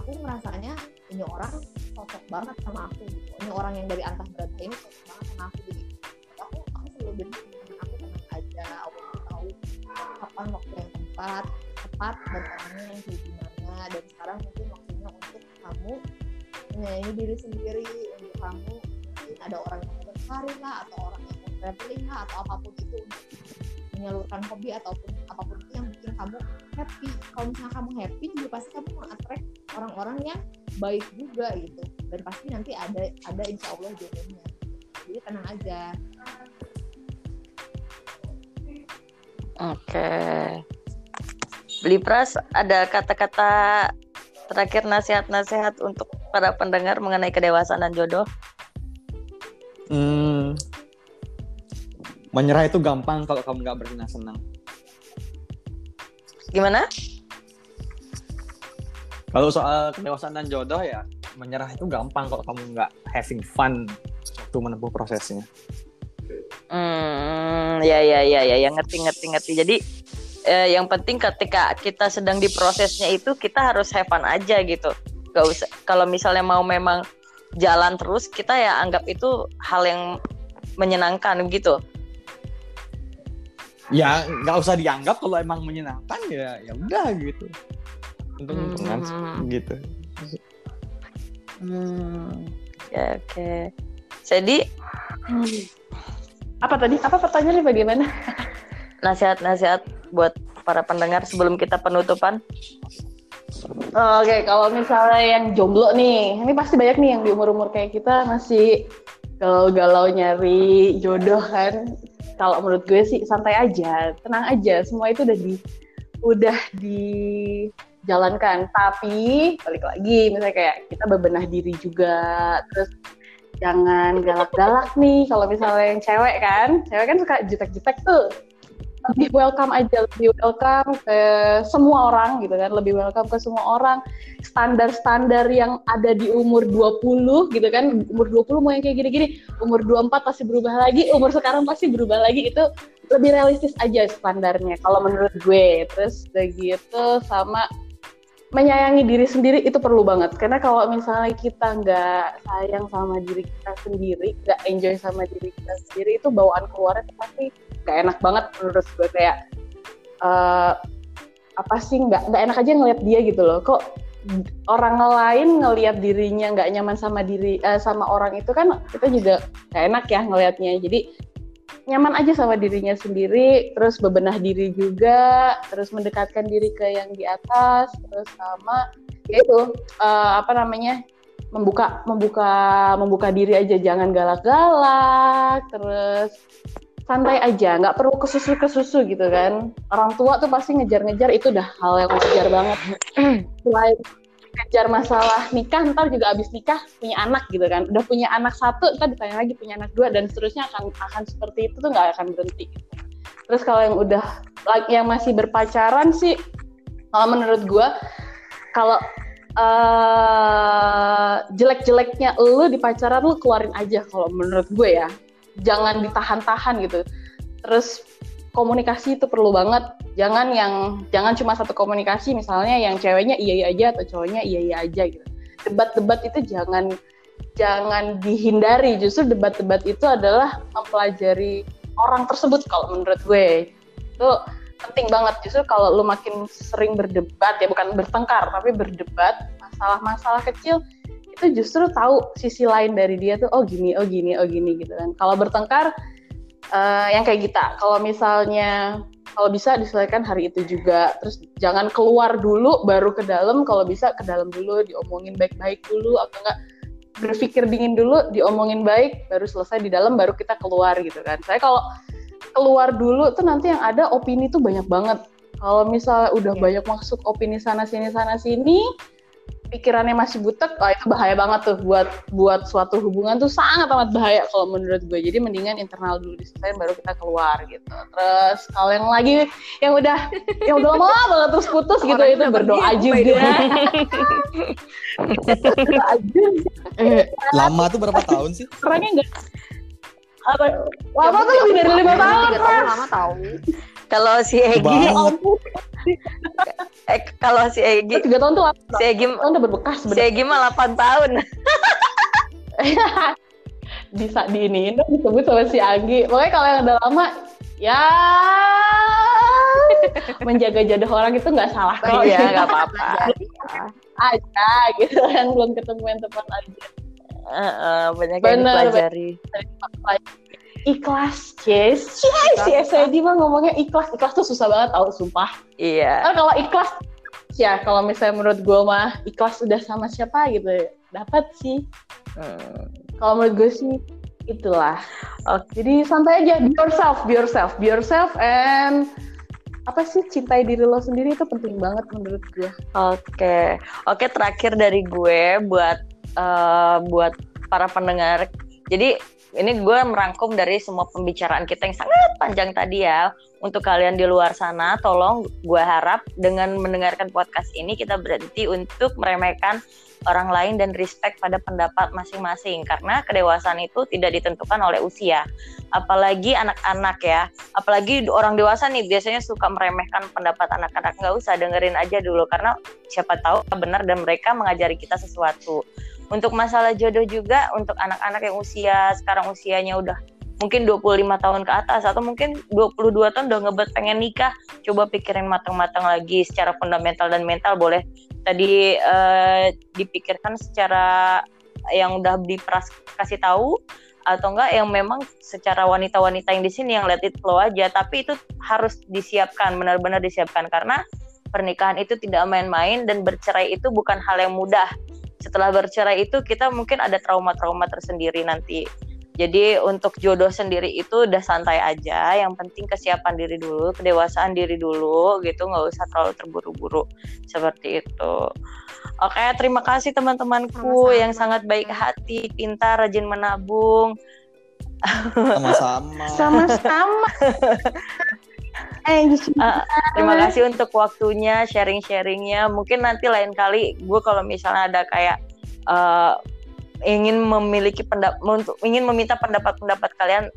F: aku ngerasanya ini orang cocok banget sama aku gitu. Ini orang yang dari antah berantah ini cocok banget sama aku jadi aku aku selalu bilang aku tenang aja Allah tahu kapan waktu yang tepat tepat dan orangnya yang kayak gimana. Dan sekarang mungkin waktunya untuk kamu menyayangi diri sendiri untuk kamu mungkin ada orang yang berkarir lah atau orang yang traveling lah atau apa pun itu untuk menyalurkan hobi ataupun apa pun itu yang bikin kamu happy. Kalau misalnya kamu happy juga pasti kamu attract orang-orang yang baik juga gitu. Dan pasti nanti ada ada insya Allah jodohnya. Jadi tenang aja.
B: Oke. Beli pras ada kata-kata terakhir nasihat-nasihat untuk para pendengar mengenai kedewasaan dan jodoh?
E: Hmm, menyerah itu gampang kalau kamu nggak bersenang-senang.
B: Gimana?
E: Kalau soal kedewasaan dan jodoh ya, menyerah itu gampang kalau kamu nggak having fun waktu menempuh prosesnya.
B: Hmm, ya ya ya ya, yang ngerti ngerti ngerti. Jadi eh, yang penting ketika kita sedang di prosesnya itu kita harus have fun aja gitu. Gak usah kalau misalnya mau memang jalan terus kita ya anggap itu hal yang menyenangkan gitu
E: ya nggak usah dianggap kalau emang menyenangkan ya ya udah gitu untung-untungan hmm. gitu
B: hmm. ya oke okay. jadi
C: hmm. apa tadi apa pertanyaannya bagaimana
B: nasihat-nasihat buat para pendengar sebelum kita penutupan
C: oh, Oke, okay. kalau misalnya yang jomblo nih, ini pasti banyak nih yang di umur-umur kayak kita masih galau-galau nyari jodoh kan kalau menurut gue sih santai aja, tenang aja, semua itu udah di udah dijalankan. Tapi balik lagi, misalnya kayak kita bebenah diri juga, terus jangan galak-galak nih. Kalau misalnya yang cewek kan, cewek kan suka jutek-jutek tuh lebih welcome aja, lebih welcome ke semua orang gitu kan, lebih welcome ke semua orang. Standar-standar yang ada di umur 20 gitu kan, umur 20 mau yang kayak gini-gini, umur 24 pasti berubah lagi, umur sekarang pasti berubah lagi, itu lebih realistis aja standarnya kalau menurut gue. Terus begitu sama menyayangi diri sendiri itu perlu banget karena kalau misalnya kita nggak sayang sama diri kita sendiri nggak enjoy sama diri kita sendiri itu bawaan keluarnya pasti gak enak banget menurut gue kayak uh, apa sih nggak nggak enak aja ngelihat dia gitu loh. Kok orang lain ngelihat dirinya nggak nyaman sama diri eh, sama orang itu kan kita juga nggak enak ya ngelihatnya jadi nyaman aja sama dirinya sendiri terus bebenah diri juga terus mendekatkan diri ke yang di atas terus sama yaitu eh, apa namanya membuka membuka membuka diri aja. Jangan galak-galak terus santai aja nggak perlu kesusu kesusu gitu kan. Orang tua tuh pasti ngejar-ngejar itu udah hal yang wajar banget. Selain ngejar masalah nikah ntar juga abis nikah punya anak gitu kan. Udah punya anak satu ntar ditanya lagi punya anak dua dan seterusnya akan akan seperti itu tuh nggak akan berhenti terus kalau yang udah yang masih berpacaran sih kalau menurut gue kalau uh, jelek-jeleknya lu di pacaran lu keluarin aja kalau menurut gue ya jangan ditahan-tahan gitu. Terus komunikasi itu perlu banget. Jangan yang jangan cuma satu komunikasi misalnya yang ceweknya iya iya aja atau cowoknya iya iya aja gitu. Debat-debat itu jangan jangan dihindari. Justru debat-debat itu adalah mempelajari orang tersebut kalau menurut gue. Itu penting banget. Justru kalau lu makin sering berdebat ya bukan bertengkar tapi berdebat masalah-masalah kecil itu justru tahu sisi lain dari dia tuh oh gini oh gini oh gini gitu kan. Kalau bertengkar uh, yang kayak kita kalau misalnya kalau bisa diselesaikan hari itu juga. Terus jangan keluar dulu baru ke dalam. Kalau bisa ke dalam dulu diomongin baik-baik dulu. Atau enggak berpikir dingin dulu diomongin baik baru selesai di dalam baru kita keluar gitu kan. Saya kalau keluar dulu tuh nanti yang ada opini tuh banyak banget. Kalau misalnya udah yeah. banyak masuk opini sana sini sana sini, pikirannya masih butek, oh itu bahaya banget tuh buat buat suatu hubungan tuh sangat amat bahaya kalau menurut gue. Jadi mendingan internal dulu diselesaikan baru kita keluar gitu. Terus kalau yang lagi yang udah yang udah lama banget terus putus gitu itu berdoa juga.
E: lama tuh berapa tahun sih?
C: Orangnya enggak apa lama tuh lebih dari lima tahun
F: tahun lama tahu
B: kalau si Egi eh, kalau si Egi
C: tiga tahun tuh
B: si Egi
C: tahun udah berbekas
B: si Egi mah delapan tahun.
C: Bisa di ini disebut sama si Agi. Pokoknya kalau yang udah lama ya menjaga jodoh orang itu nggak salah
B: kok. Iya nggak apa-apa.
C: Aja gitu yang belum ketemu yang tepat aja.
B: Uh, uh, banyak yang dipelajari
C: ikhlas yes. Yes si SID mah ngomongnya ikhlas. Ikhlas tuh susah banget tau sumpah.
B: Iya.
C: Kan kalau ikhlas? Ya kalau misalnya menurut gue mah ikhlas udah sama siapa gitu dapat sih. Hmm. kalau menurut gue sih itulah. Oh. jadi santai aja be yourself be yourself. Be yourself and apa sih cintai diri lo sendiri itu penting banget menurut gue.
B: Oke, okay. oke okay, terakhir dari gue buat uh, buat para pendengar. Jadi ini gue merangkum dari semua pembicaraan kita yang sangat panjang tadi ya. Untuk kalian di luar sana, tolong gue harap dengan mendengarkan podcast ini kita berhenti untuk meremehkan orang lain dan respect pada pendapat masing-masing. Karena kedewasaan itu tidak ditentukan oleh usia. Apalagi anak-anak ya. Apalagi orang dewasa nih biasanya suka meremehkan pendapat anak-anak. Nggak usah dengerin aja dulu karena siapa tahu benar dan mereka mengajari kita sesuatu untuk masalah jodoh juga untuk anak-anak yang usia sekarang usianya udah mungkin 25 tahun ke atas atau mungkin 22 tahun udah ngebet pengen nikah coba pikirin matang-matang lagi secara fundamental dan mental. Boleh tadi uh, dipikirkan secara yang udah diperas kasih tahu atau enggak yang memang secara wanita-wanita yang di sini yang let it flow aja. Tapi itu harus disiapkan benar-benar disiapkan. Karena pernikahan itu tidak main-main dan bercerai itu bukan hal yang mudah setelah bercerai itu kita mungkin ada trauma-trauma tersendiri nanti. Jadi untuk jodoh sendiri itu udah santai aja, yang penting kesiapan diri dulu, kedewasaan diri dulu gitu, nggak usah terlalu terburu-buru seperti itu. Oke, terima kasih teman-temanku yang sangat baik hati, pintar, rajin menabung.
E: Sama-sama.
C: Sama-sama.
B: uh, terima kasih untuk waktunya sharing-sharingnya mungkin nanti lain kali gue kalau misalnya ada kayak uh, ingin memiliki pendapat ingin meminta pendapat-pendapat kalian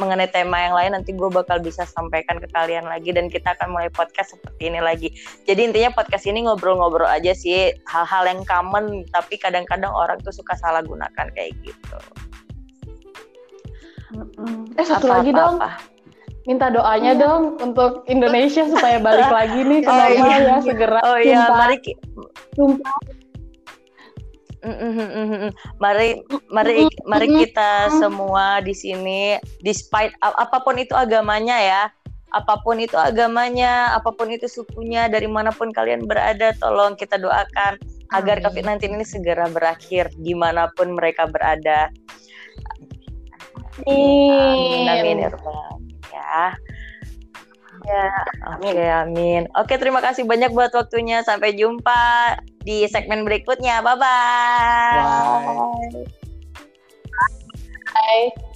B: mengenai tema yang lain nanti gue bakal bisa sampaikan ke kalian lagi dan kita akan mulai podcast seperti ini lagi. Jadi intinya podcast ini ngobrol-ngobrol aja sih hal-hal yang common tapi kadang-kadang orang tuh suka salah gunakan kayak gitu.
C: Eh satu apa, lagi apa, dong. Apa? Minta doanya dong untuk Indonesia supaya balik lagi nih ke
B: Oh,
C: normal
B: iya.
C: ya segera.
B: Oh iya,
C: Sumpah.
B: mari
C: Sumpah.
B: Mm, mm, mm, mari mari mari kita semua di sini despite apa pun itu agamanya ya apa pun itu agamanya apa pun itu sukunya dari mana pun kalian berada tolong kita doakan agar
F: Amin.
B: COVID-19 ini segera berakhir di mana pun mereka berada amin amin ya rabbal alamin, ya. Ya oke amin. Oke terima kasih banyak buat waktunya. Sampai jumpa di segmen berikutnya. Bye bye
E: Bye.
C: Bye.